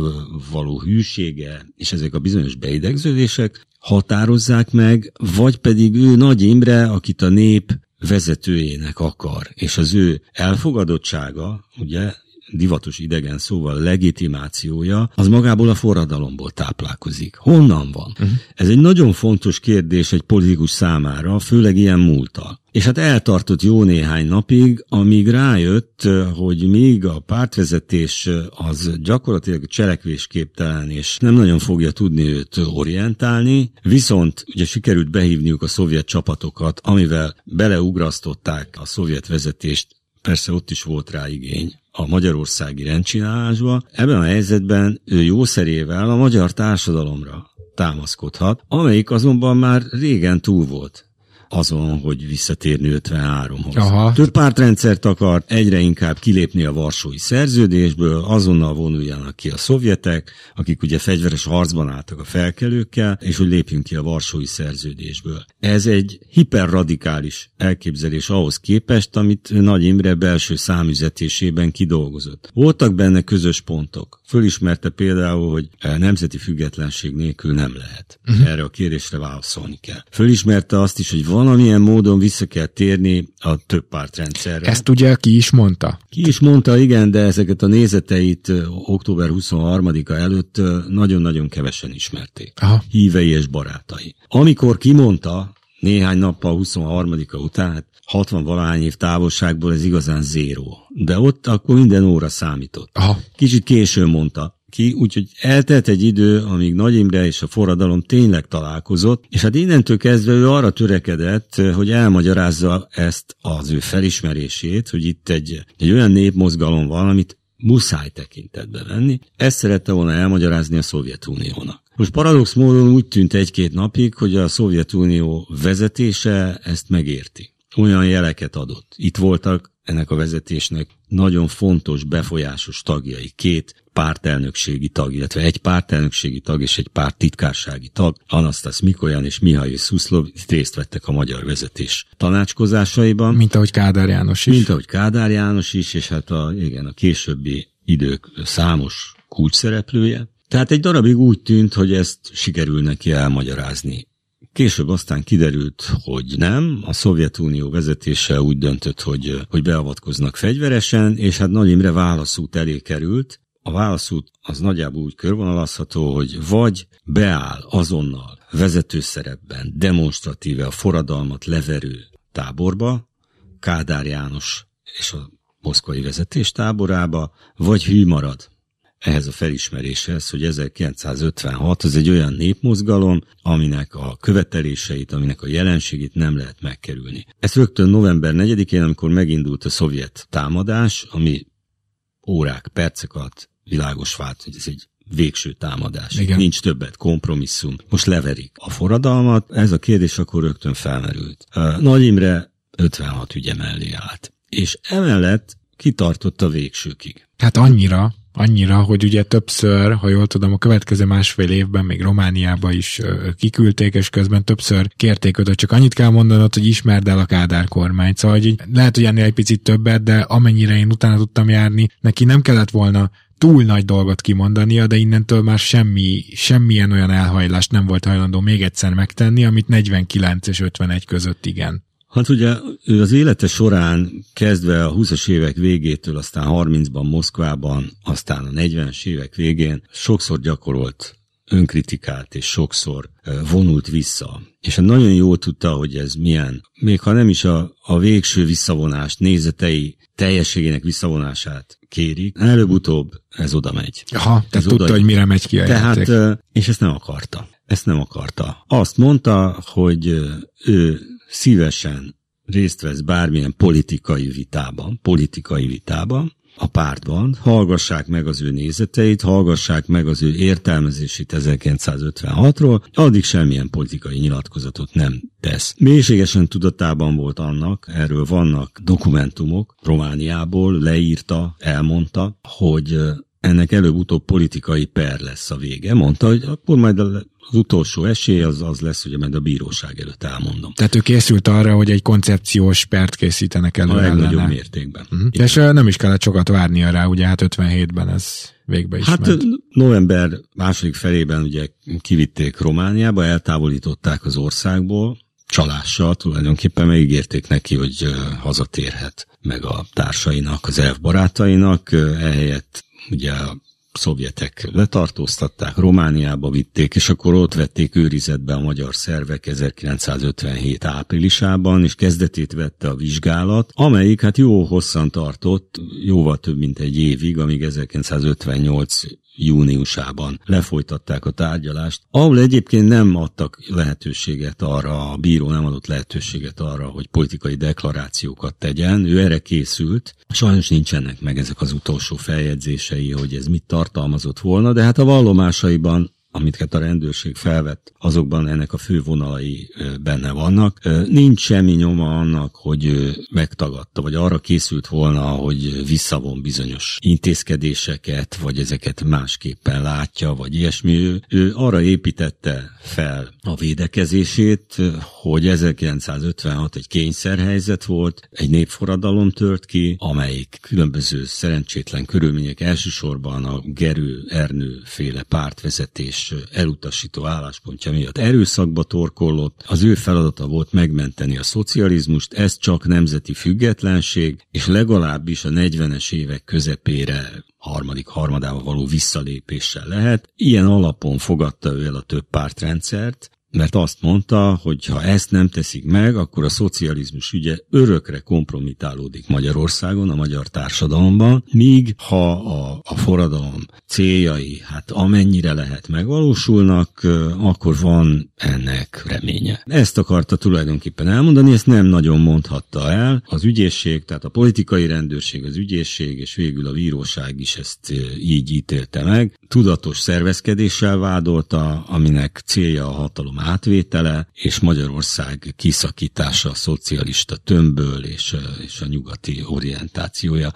való hűsége és ezek a bizonyos beidegződések határozzák meg, vagy pedig ő Nagy Imre, akit a nép vezetőjének akar, és az ő elfogadottsága, ugye, divatos idegen szóval legitimációja, az magából a forradalomból táplálkozik. Honnan van? Uh-huh. Ez egy nagyon fontos kérdés egy politikus számára, főleg ilyen múltal. És hát eltartott jó néhány napig, amíg rájött, hogy még a pártvezetés az gyakorlatilag cselekvésképtelen, és nem nagyon fogja tudni őt orientálni, viszont ugye sikerült behívniuk a szovjet csapatokat, amivel beleugrasztották a szovjet vezetést persze ott is volt rá igény, a magyarországi rendcsinálásba, ebben a helyzetben ő jószerével a magyar társadalomra támaszkodhat, amelyik azonban már régen túl volt azon, hogy visszatérni 53-hoz. Aha. Több pártrendszert akart, egyre inkább kilépni a Varsói szerződésből, azonnal vonuljanak ki a szovjetek, akik ugye fegyveres harcban álltak a felkelőkkel, és hogy lépjünk ki a Varsói szerződésből. Ez egy hiperradikális elképzelés ahhoz képest, amit Nagy Imre belső számüzetésében kidolgozott. Voltak benne közös pontok. Fölismerte például, hogy nemzeti függetlenség nélkül nem lehet. Uh-huh. Erre a kérdésre válaszolni kell. Fölismerte azt is, hogy valamilyen módon vissza kell térni a több pártrendszerre. Ezt ugye ki is mondta? Ki is mondta, igen, de ezeket a nézeteit október 23-a előtt nagyon-nagyon kevesen ismerték. Aha. Hívei és barátai. Amikor kimondta, néhány nappal 23-a után, hát 60 valahány év távolságból ez igazán zéró. De ott akkor minden óra számított. Aha. Kicsit későn mondta ki, úgyhogy eltelt egy idő, amíg Nagy Imre és a forradalom tényleg találkozott, és hát innentől kezdve ő arra törekedett, hogy elmagyarázza ezt az ő felismerését, hogy itt egy, egy olyan népmozgalom van, amit muszáj tekintetbe venni. Ezt szerette volna elmagyarázni a Szovjetuniónak. Most paradox módon úgy tűnt egy-két napig, hogy a Szovjetunió vezetése ezt megérti. Olyan jeleket adott. Itt voltak ennek a vezetésnek nagyon fontos, befolyásos tagjai, két pártelnökségi tag, illetve egy pártelnökségi tag és egy párt titkársági tag, Anastas Mikoyan és Mihaly Szuszlov részt vettek a magyar vezetés tanácskozásaiban. Mint ahogy Kádár János is. Mint ahogy Kádár János is, és hát a, igen, a későbbi idők számos kulcsszereplője. Tehát egy darabig úgy tűnt, hogy ezt sikerül neki elmagyarázni. Később aztán kiderült, hogy nem. A Szovjetunió vezetése úgy döntött, hogy, hogy beavatkoznak fegyveresen, és hát Nagy Imre válaszút elé került. A válaszút az nagyjából úgy körvonalazható, hogy vagy beáll azonnal vezető szerepben, demonstratíve a forradalmat leverő táborba, Kádár János és a moszkvai vezetés táborába, vagy hű marad ehhez a felismeréshez, hogy 1956 az egy olyan népmozgalom, aminek a követeléseit, aminek a jelenségét nem lehet megkerülni. Ez rögtön november 4-én, amikor megindult a szovjet támadás, ami órák, percek alatt világos vált, hogy ez egy végső támadás. Igen. Nincs többet, kompromisszum. Most leverik a forradalmat, ez a kérdés akkor rögtön felmerült. Nagy Imre 56 ügye mellé állt. És emellett kitartott a végsőkig. Hát annyira, annyira, hogy ugye többször, ha jól tudom, a következő másfél évben még Romániába is kiküldték, és közben többször kérték őt, csak annyit kell mondanod, hogy ismerd el a Kádár kormányt. Szóval hogy lehet, hogy ennél egy picit többet, de amennyire én utána tudtam járni, neki nem kellett volna túl nagy dolgot kimondania, de innentől már semmi, semmilyen olyan elhajlást nem volt hajlandó még egyszer megtenni, amit 49 és 51 között igen. Hát ugye ő az élete során kezdve a 20-as évek végétől, aztán 30-ban Moszkvában, aztán a 40-es évek végén sokszor gyakorolt önkritikát, és sokszor vonult vissza. És hát nagyon jól tudta, hogy ez milyen, még ha nem is a, a végső visszavonást, nézetei teljességének visszavonását kérik, előbb-utóbb ez oda megy. Aha, tehát tudta, oda... hogy mire megy ki a Tehát, játék. és ezt nem akarta. Ezt nem akarta. Azt mondta, hogy ő szívesen részt vesz bármilyen politikai vitában, politikai vitában, a pártban, hallgassák meg az ő nézeteit, hallgassák meg az ő értelmezését 1956-ról, addig semmilyen politikai nyilatkozatot nem tesz. Mélységesen tudatában volt annak, erről vannak dokumentumok, Romániából leírta, elmondta, hogy ennek előbb-utóbb politikai per lesz a vége. Mondta, hogy akkor majd az utolsó esély az, az lesz, hogy majd a bíróság előtt elmondom. Tehát ő készült arra, hogy egy koncepciós pert készítenek elő. A legnagyobb ellene. mértékben. Uh-huh. És nem is kellett sokat várnia rá, ugye hát 57-ben ez végbe is Hát ment. november második felében ugye kivitték Romániába, eltávolították az országból, csalással tulajdonképpen megígérték neki, hogy hazatérhet meg a társainak, az elfbarátainak, ehelyett ugye szovjetek letartóztatták, Romániába vitték, és akkor ott vették őrizetbe a magyar szervek 1957 áprilisában, és kezdetét vette a vizsgálat, amelyik hát jó hosszan tartott, jóval több mint egy évig, amíg 1958 júniusában lefolytatták a tárgyalást, ahol egyébként nem adtak lehetőséget arra, a bíró nem adott lehetőséget arra, hogy politikai deklarációkat tegyen, ő erre készült. Sajnos nincsenek meg ezek az utolsó feljegyzései, hogy ez mit tartalmazott volna, de hát a vallomásaiban amiket a rendőrség felvett, azokban ennek a fő vonalai benne vannak. Nincs semmi nyoma annak, hogy megtagadta, vagy arra készült volna, hogy visszavon bizonyos intézkedéseket, vagy ezeket másképpen látja, vagy ilyesmi. Ő, ő arra építette fel a védekezését, hogy 1956 egy kényszerhelyzet volt, egy népforradalom tört ki, amelyik különböző szerencsétlen körülmények elsősorban a Gerő Ernő féle pártvezetés elutasító álláspontja miatt erőszakba torkollott. Az ő feladata volt megmenteni a szocializmust, ez csak nemzeti függetlenség, és legalábbis a 40-es évek közepére harmadik harmadába való visszalépéssel lehet. Ilyen alapon fogadta ő el a több pártrendszert, mert azt mondta, hogy ha ezt nem teszik meg, akkor a szocializmus ügye örökre kompromitálódik Magyarországon, a magyar társadalomban, míg ha a, a forradalom céljai, hát amennyire lehet megvalósulnak, akkor van ennek reménye. Ezt akarta tulajdonképpen elmondani, ezt nem nagyon mondhatta el. Az ügyészség, tehát a politikai rendőrség, az ügyészség és végül a bíróság is ezt így ítélte meg. Tudatos szervezkedéssel vádolta, aminek célja a hatalom átvétele, és Magyarország kiszakítása a szocialista tömbből és, és a nyugati orientációja.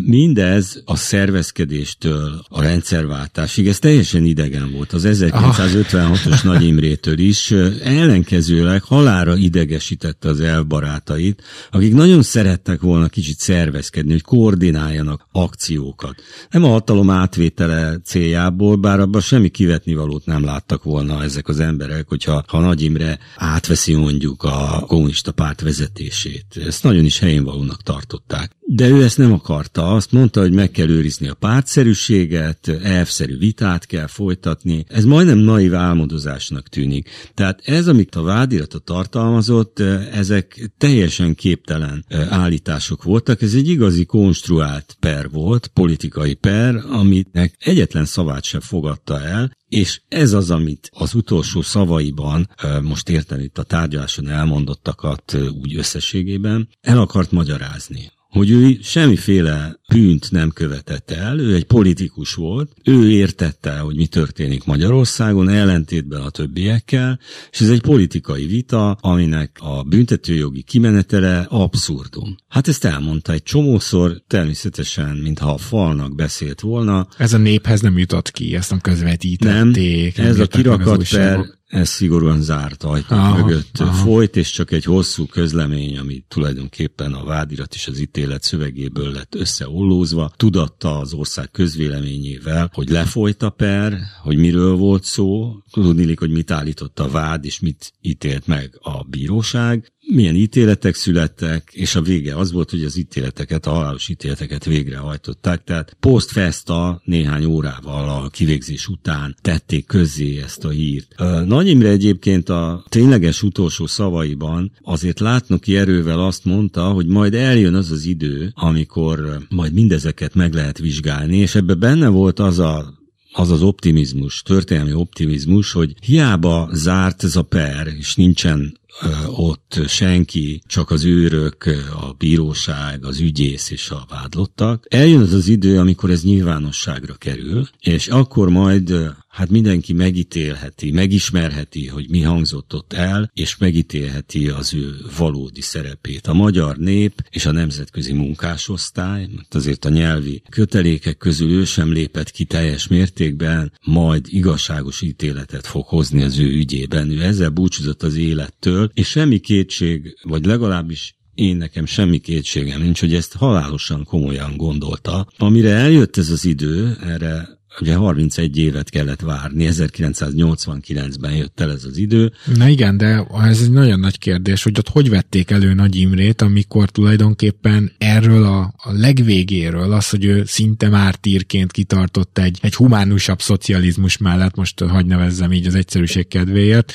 Mindez a szervezkedéstől a rendszerváltásig, ez teljesen idegen volt. Az 1956-os Nagy Imrétől is ellenkezőleg halára idegesítette az elbarátait, akik nagyon szerettek volna kicsit szervezkedni, hogy koordináljanak akciókat. Nem a hatalom átvétele céljából, bár abban semmi kivetnivalót nem láttak volna ezek az emberek, hogyha ha Nagy Imre átveszi mondjuk a kommunista párt vezetését. Ezt nagyon is helyén valónak tartották. De ő ezt nem akarta. Azt mondta, hogy meg kell őrizni a pártszerűséget, elvszerű vitát kell folytatni. Ez majdnem naiv álmodozásnak tűnik. Tehát ez, amit a vádirata tartalmazott, ezek teljesen képtelen állítások voltak. Ez egy igazi konstruált per volt, politikai per, aminek egyetlen szavát sem fogadta el, és ez az, amit az utolsó szavaiban, most érteni itt a tárgyaláson elmondottakat úgy összességében, el akart magyarázni hogy ő semmiféle bűnt nem követett el, ő egy politikus volt, ő értette, hogy mi történik Magyarországon, ellentétben a többiekkel, és ez egy politikai vita, aminek a büntetőjogi kimenetele abszurdum. Hát ezt elmondta egy csomószor, természetesen, mintha a falnak beszélt volna. Ez a néphez nem jutott ki, ezt nem közvetítették. Nem, ez a kirakat per, ez szigorúan zárt ajtók aha, mögött aha. folyt, és csak egy hosszú közlemény, ami tulajdonképpen a vádirat és az ítélet szövegéből lett összeollózva, tudatta az ország közvéleményével, hogy lefolyt a per, hogy miről volt szó, tudnilik, hogy mit állított a vád, és mit ítélt meg a bíróság, milyen ítéletek születtek, és a vége az volt, hogy az ítéleteket, a halálos ítéleteket végrehajtották, tehát post festa néhány órával a kivégzés után tették közzé ezt a hírt. Nagy Imre egyébként a tényleges utolsó szavaiban azért látnoki erővel azt mondta, hogy majd eljön az az idő, amikor majd mindezeket meg lehet vizsgálni, és ebbe benne volt az a az az optimizmus, történelmi optimizmus, hogy hiába zárt ez a per, és nincsen ott senki, csak az őrök, a bíróság, az ügyész és a vádlottak. Eljön az az idő, amikor ez nyilvánosságra kerül, és akkor majd hát mindenki megítélheti, megismerheti, hogy mi hangzott ott el, és megítélheti az ő valódi szerepét. A magyar nép és a nemzetközi munkásosztály, mert azért a nyelvi kötelékek közül ő sem lépett ki teljes mértékben, majd igazságos ítéletet fog hozni az ő ügyében. Ő ezzel búcsúzott az élettől, és semmi kétség, vagy legalábbis én nekem semmi kétségem nincs, hogy ezt halálosan komolyan gondolta. Amire eljött ez az idő, erre Ugye 31 évet kellett várni, 1989-ben jött el ez az idő. Na igen, de ez egy nagyon nagy kérdés, hogy ott hogy vették elő Nagy Imrét, amikor tulajdonképpen erről a, a legvégéről, az, hogy ő szinte mártírként kitartott egy, egy humánusabb szocializmus mellett, most hagy nevezzem így az egyszerűség kedvéért,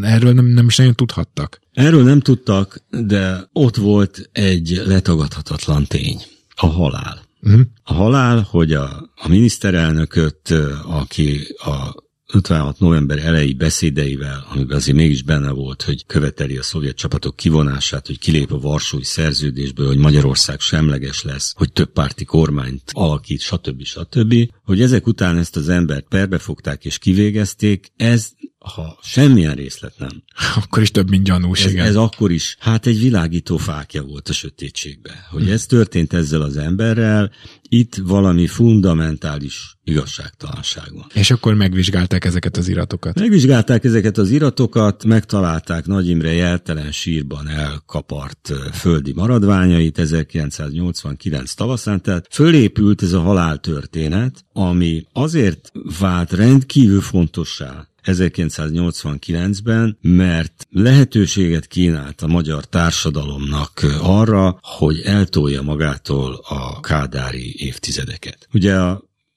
erről nem, nem is nagyon tudhattak. Erről nem tudtak, de ott volt egy letagadhatatlan tény. A halál. Uh-huh. A halál, hogy a, a miniszterelnököt, aki a 56 november elejé beszédeivel, amiben azért mégis benne volt, hogy követeli a szovjet csapatok kivonását, hogy kilép a Varsói szerződésből, hogy Magyarország semleges lesz, hogy több párti kormányt alakít, stb. stb. Hogy ezek után ezt az embert perbefogták és kivégezték, ez ha semmilyen részlet nem. Akkor is több, mint gyanús, ez, igen. ez akkor is, hát egy világító fákja volt a sötétségbe. Hogy ez történt ezzel az emberrel, itt valami fundamentális igazságtalanság van. És akkor megvizsgálták ezeket az iratokat. Megvizsgálták ezeket az iratokat, megtalálták Nagy Imre jeltelen sírban elkapart földi maradványait 1989 tavaszán, tehát fölépült ez a haláltörténet, ami azért vált rendkívül fontossá 1989-ben, mert lehetőséget kínált a magyar társadalomnak arra, hogy eltolja magától a kádári évtizedeket. Ugye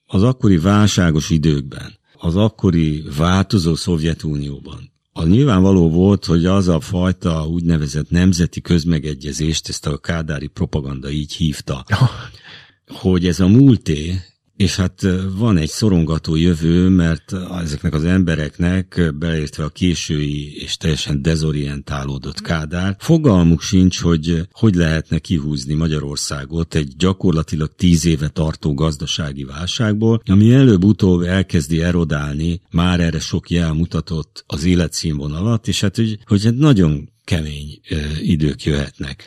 az akkori válságos időkben, az akkori változó Szovjetunióban a nyilvánvaló volt, hogy az a fajta úgynevezett nemzeti közmegegyezést, ezt a kádári propaganda így hívta, hogy ez a múlté, és hát van egy szorongató jövő, mert ezeknek az embereknek, beleértve a késői és teljesen dezorientálódott Kádár, fogalmuk sincs, hogy hogy lehetne kihúzni Magyarországot egy gyakorlatilag tíz éve tartó gazdasági válságból, ami előbb-utóbb elkezdi erodálni, már erre sok jel mutatott az életszínvonalat, és hát hogy, hogy hát nagyon kemény ö, idők jöhetnek.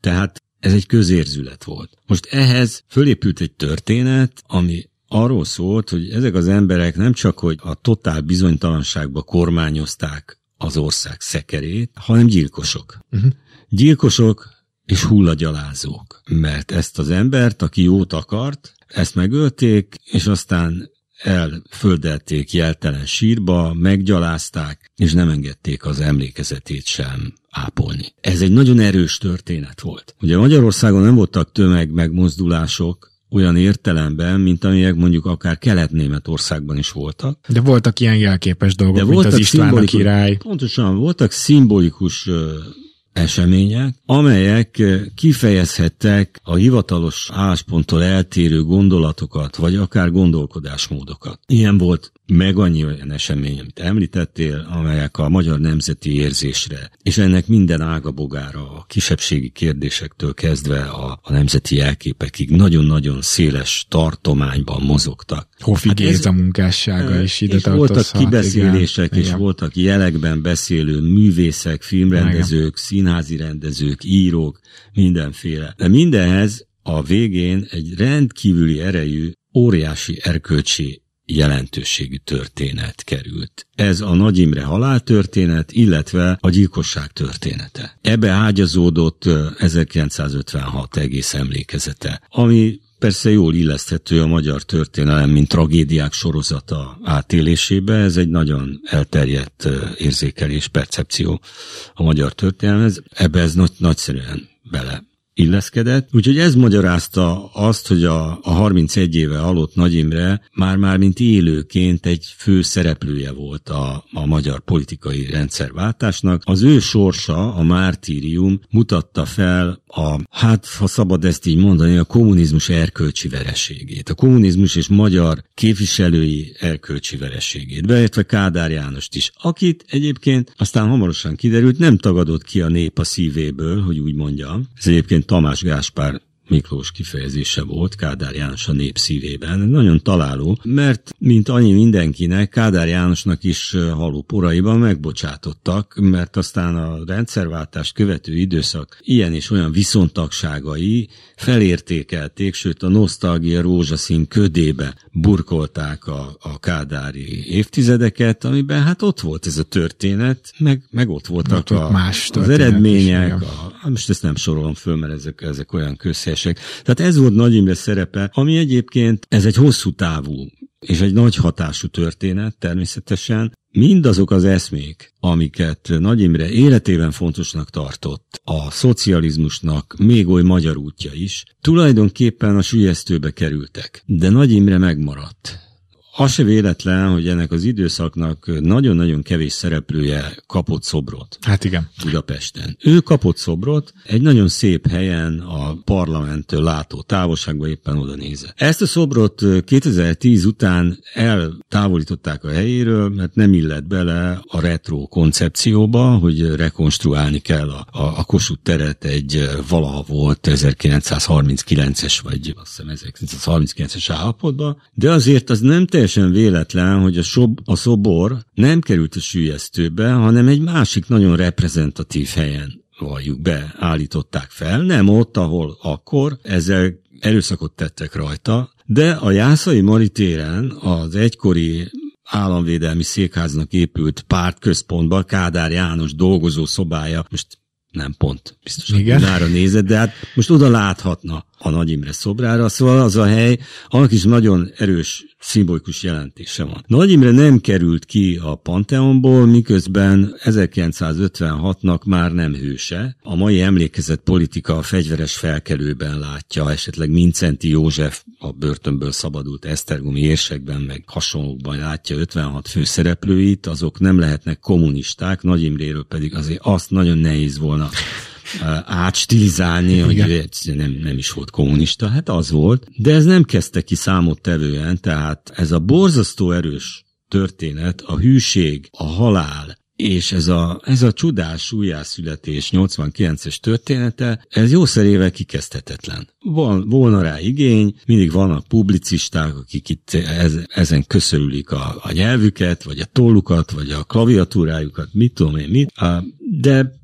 Tehát ez egy közérzület volt. Most ehhez fölépült egy történet, ami arról szólt, hogy ezek az emberek nem csak, hogy a totál bizonytalanságba kormányozták az ország szekerét, hanem gyilkosok. Uh-huh. Gyilkosok és hullagyalázók. Mert ezt az embert, aki jót akart, ezt megölték, és aztán elföldelték jeltelen sírba, meggyalázták, és nem engedték az emlékezetét sem ápolni. Ez egy nagyon erős történet volt. Ugye Magyarországon nem voltak tömeg megmozdulások, olyan értelemben, mint amelyek mondjuk akár Kelet-Németországban is voltak. De voltak ilyen jelképes dolgok, De mint az István király. Pontosan, voltak szimbolikus események, amelyek kifejezhettek a hivatalos állásponttól eltérő gondolatokat, vagy akár gondolkodásmódokat. Ilyen volt meg annyi olyan esemény, amit említettél, amelyek a magyar nemzeti érzésre, és ennek minden ágabogára, a kisebbségi kérdésektől kezdve a, a nemzeti jelképekig nagyon-nagyon széles tartományban mozogtak. Hofi hát Géza munkássága is ide és voltak kibeszélések, igen. és igen. voltak jelekben beszélő művészek, filmrendezők, igen. színházi rendezők, írók, mindenféle. De mindenhez a végén egy rendkívüli erejű, óriási erkölcsi jelentőségű történet került. Ez a Nagy Imre haláltörténet, illetve a gyilkosság története. Ebbe ágyazódott 1956 egész emlékezete, ami persze jól illeszthető a magyar történelem, mint tragédiák sorozata átélésébe. Ez egy nagyon elterjedt érzékelés, percepció a magyar történelemhez. Ebbe ez nagy, nagyszerűen bele illeszkedett. Úgyhogy ez magyarázta azt, hogy a, a 31 éve halott Nagy Imre már-már mint élőként egy fő szereplője volt a, a magyar politikai rendszerváltásnak. Az ő sorsa, a mártírium mutatta fel a, hát ha szabad ezt így mondani, a kommunizmus erkölcsi vereségét. A kommunizmus és magyar képviselői erkölcsi vereségét, beértve Kádár Jánost is, akit egyébként aztán hamarosan kiderült, nem tagadott ki a nép a szívéből, hogy úgy mondjam. Ez egyébként Tomás Gaspar. Miklós kifejezése volt Kádár János a nép szívében. Nagyon találó, mert mint annyi mindenkinek, Kádár Jánosnak is haló poraiban megbocsátottak, mert aztán a rendszerváltást követő időszak ilyen és olyan viszontagságai felértékelték, sőt a nosztalgia rózsaszín ködébe burkolták a, a kádári évtizedeket, amiben hát ott volt ez a történet, meg, meg ott voltak a, más az eredmények, is, a, most ezt nem sorolom föl, mert ezek, ezek olyan közhelyes érdekesek. Tehát ez volt Nagy Imre szerepe, ami egyébként ez egy hosszú távú és egy nagy hatású történet természetesen. Mindazok az eszmék, amiket Nagy Imre életében fontosnak tartott, a szocializmusnak még oly magyar útja is, tulajdonképpen a sülyeztőbe kerültek. De Nagy Imre megmaradt az se véletlen, hogy ennek az időszaknak nagyon-nagyon kevés szereplője kapott szobrot. Hát igen. Budapesten. Ő kapott szobrot egy nagyon szép helyen a parlamenttől látó távolságban éppen oda nézett. Ezt a szobrot 2010 után eltávolították a helyéről, mert nem illett bele a retro koncepcióba, hogy rekonstruálni kell a, a, a Kossuth teret egy valaha volt 1939-es, vagy azt hiszem 1939-es állapotban, de azért az nem teljesen véletlen, hogy a, sob, a szobor nem került a sülyeztőbe, hanem egy másik nagyon reprezentatív helyen valljuk be, állították fel, nem ott, ahol akkor, ezzel erőszakot tettek rajta, de a Jászai Maritéren az egykori államvédelmi székháznak épült pártközpontban Kádár János dolgozó szobája, most nem pont, biztos, hogy nára nézett, de hát most oda láthatna a Nagy Imre szobrára, szóval az a hely, annak is nagyon erős szimbolikus jelentése van. Nagy Imre nem került ki a Panteonból, miközben 1956-nak már nem hőse. A mai emlékezett politika a fegyveres felkelőben látja, esetleg Mincenti József a börtönből szabadult Esztergomi érsekben, meg hasonlókban látja 56 főszereplőit, azok nem lehetnek kommunisták, Nagy Imréről pedig azért azt nagyon nehéz volna átstilizálni, hogy nem, nem is volt kommunista, hát az volt, de ez nem kezdte ki számottevően, tehát ez a borzasztó erős történet, a hűség, a halál, és ez a, ez a csodás újjászületés 89-es története, ez jószerével kikezdhetetlen. Van, volna rá igény, mindig vannak publicisták, akik itt ez, ezen köszörülik a, a nyelvüket, vagy a tollukat, vagy a klaviatúrájukat, mit tudom én mit, de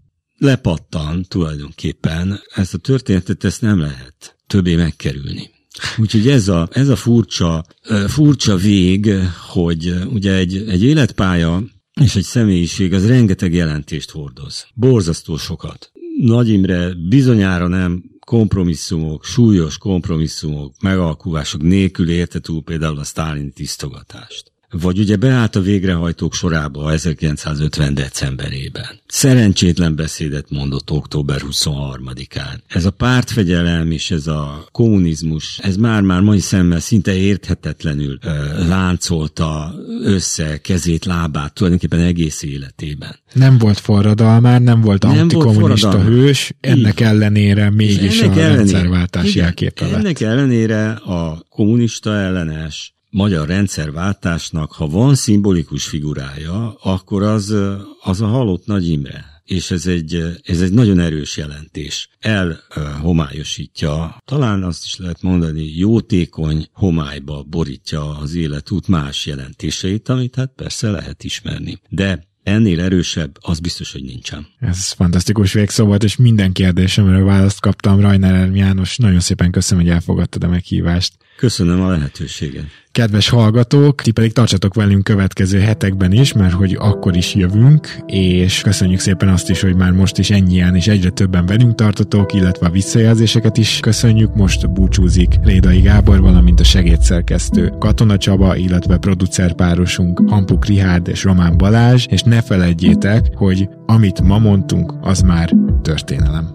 lepattan tulajdonképpen. Ezt a történetet ezt nem lehet többé megkerülni. Úgyhogy ez a, ez a furcsa, furcsa vég, hogy ugye egy, egy életpálya és egy személyiség az rengeteg jelentést hordoz. Borzasztó sokat. Nagy Imre bizonyára nem kompromisszumok, súlyos kompromisszumok, megalkuvások nélkül érte túl például a sztálini tisztogatást vagy ugye beállt a végrehajtók sorába 1950. decemberében. Szerencsétlen beszédet mondott október 23-án. Ez a pártfegyelem és ez a kommunizmus, ez már-már mai szemmel szinte érthetetlenül ö, láncolta össze kezét, lábát tulajdonképpen egész életében. Nem volt forradalmár, nem volt nem antikommunista volt hős, ennek Így. ellenére mégis ennek a ellenére, rendszerváltás jelképe Ennek ellenére a kommunista ellenes magyar rendszerváltásnak, ha van szimbolikus figurája, akkor az, az a halott Nagy Imre és ez egy, ez egy nagyon erős jelentés. Elhomályosítja, talán azt is lehet mondani, jótékony homályba borítja az életút más jelentéseit, amit hát persze lehet ismerni. De ennél erősebb, az biztos, hogy nincsen. Ez fantasztikus végszó volt, és minden kérdésemre választ kaptam. Rajner János, nagyon szépen köszönöm, hogy elfogadtad a meghívást. Köszönöm a lehetőséget. Kedves hallgatók, ti pedig tartsatok velünk következő hetekben is, mert hogy akkor is jövünk, és köszönjük szépen azt is, hogy már most is ennyien és egyre többen velünk tartotok, illetve a visszajelzéseket is köszönjük. Most búcsúzik Lédai Gábor, valamint a segédszerkesztő Katona Csaba, illetve producerpárosunk Hampuk Rihárd és Román Balázs, és ne felejtjétek, hogy amit ma mondtunk, az már történelem.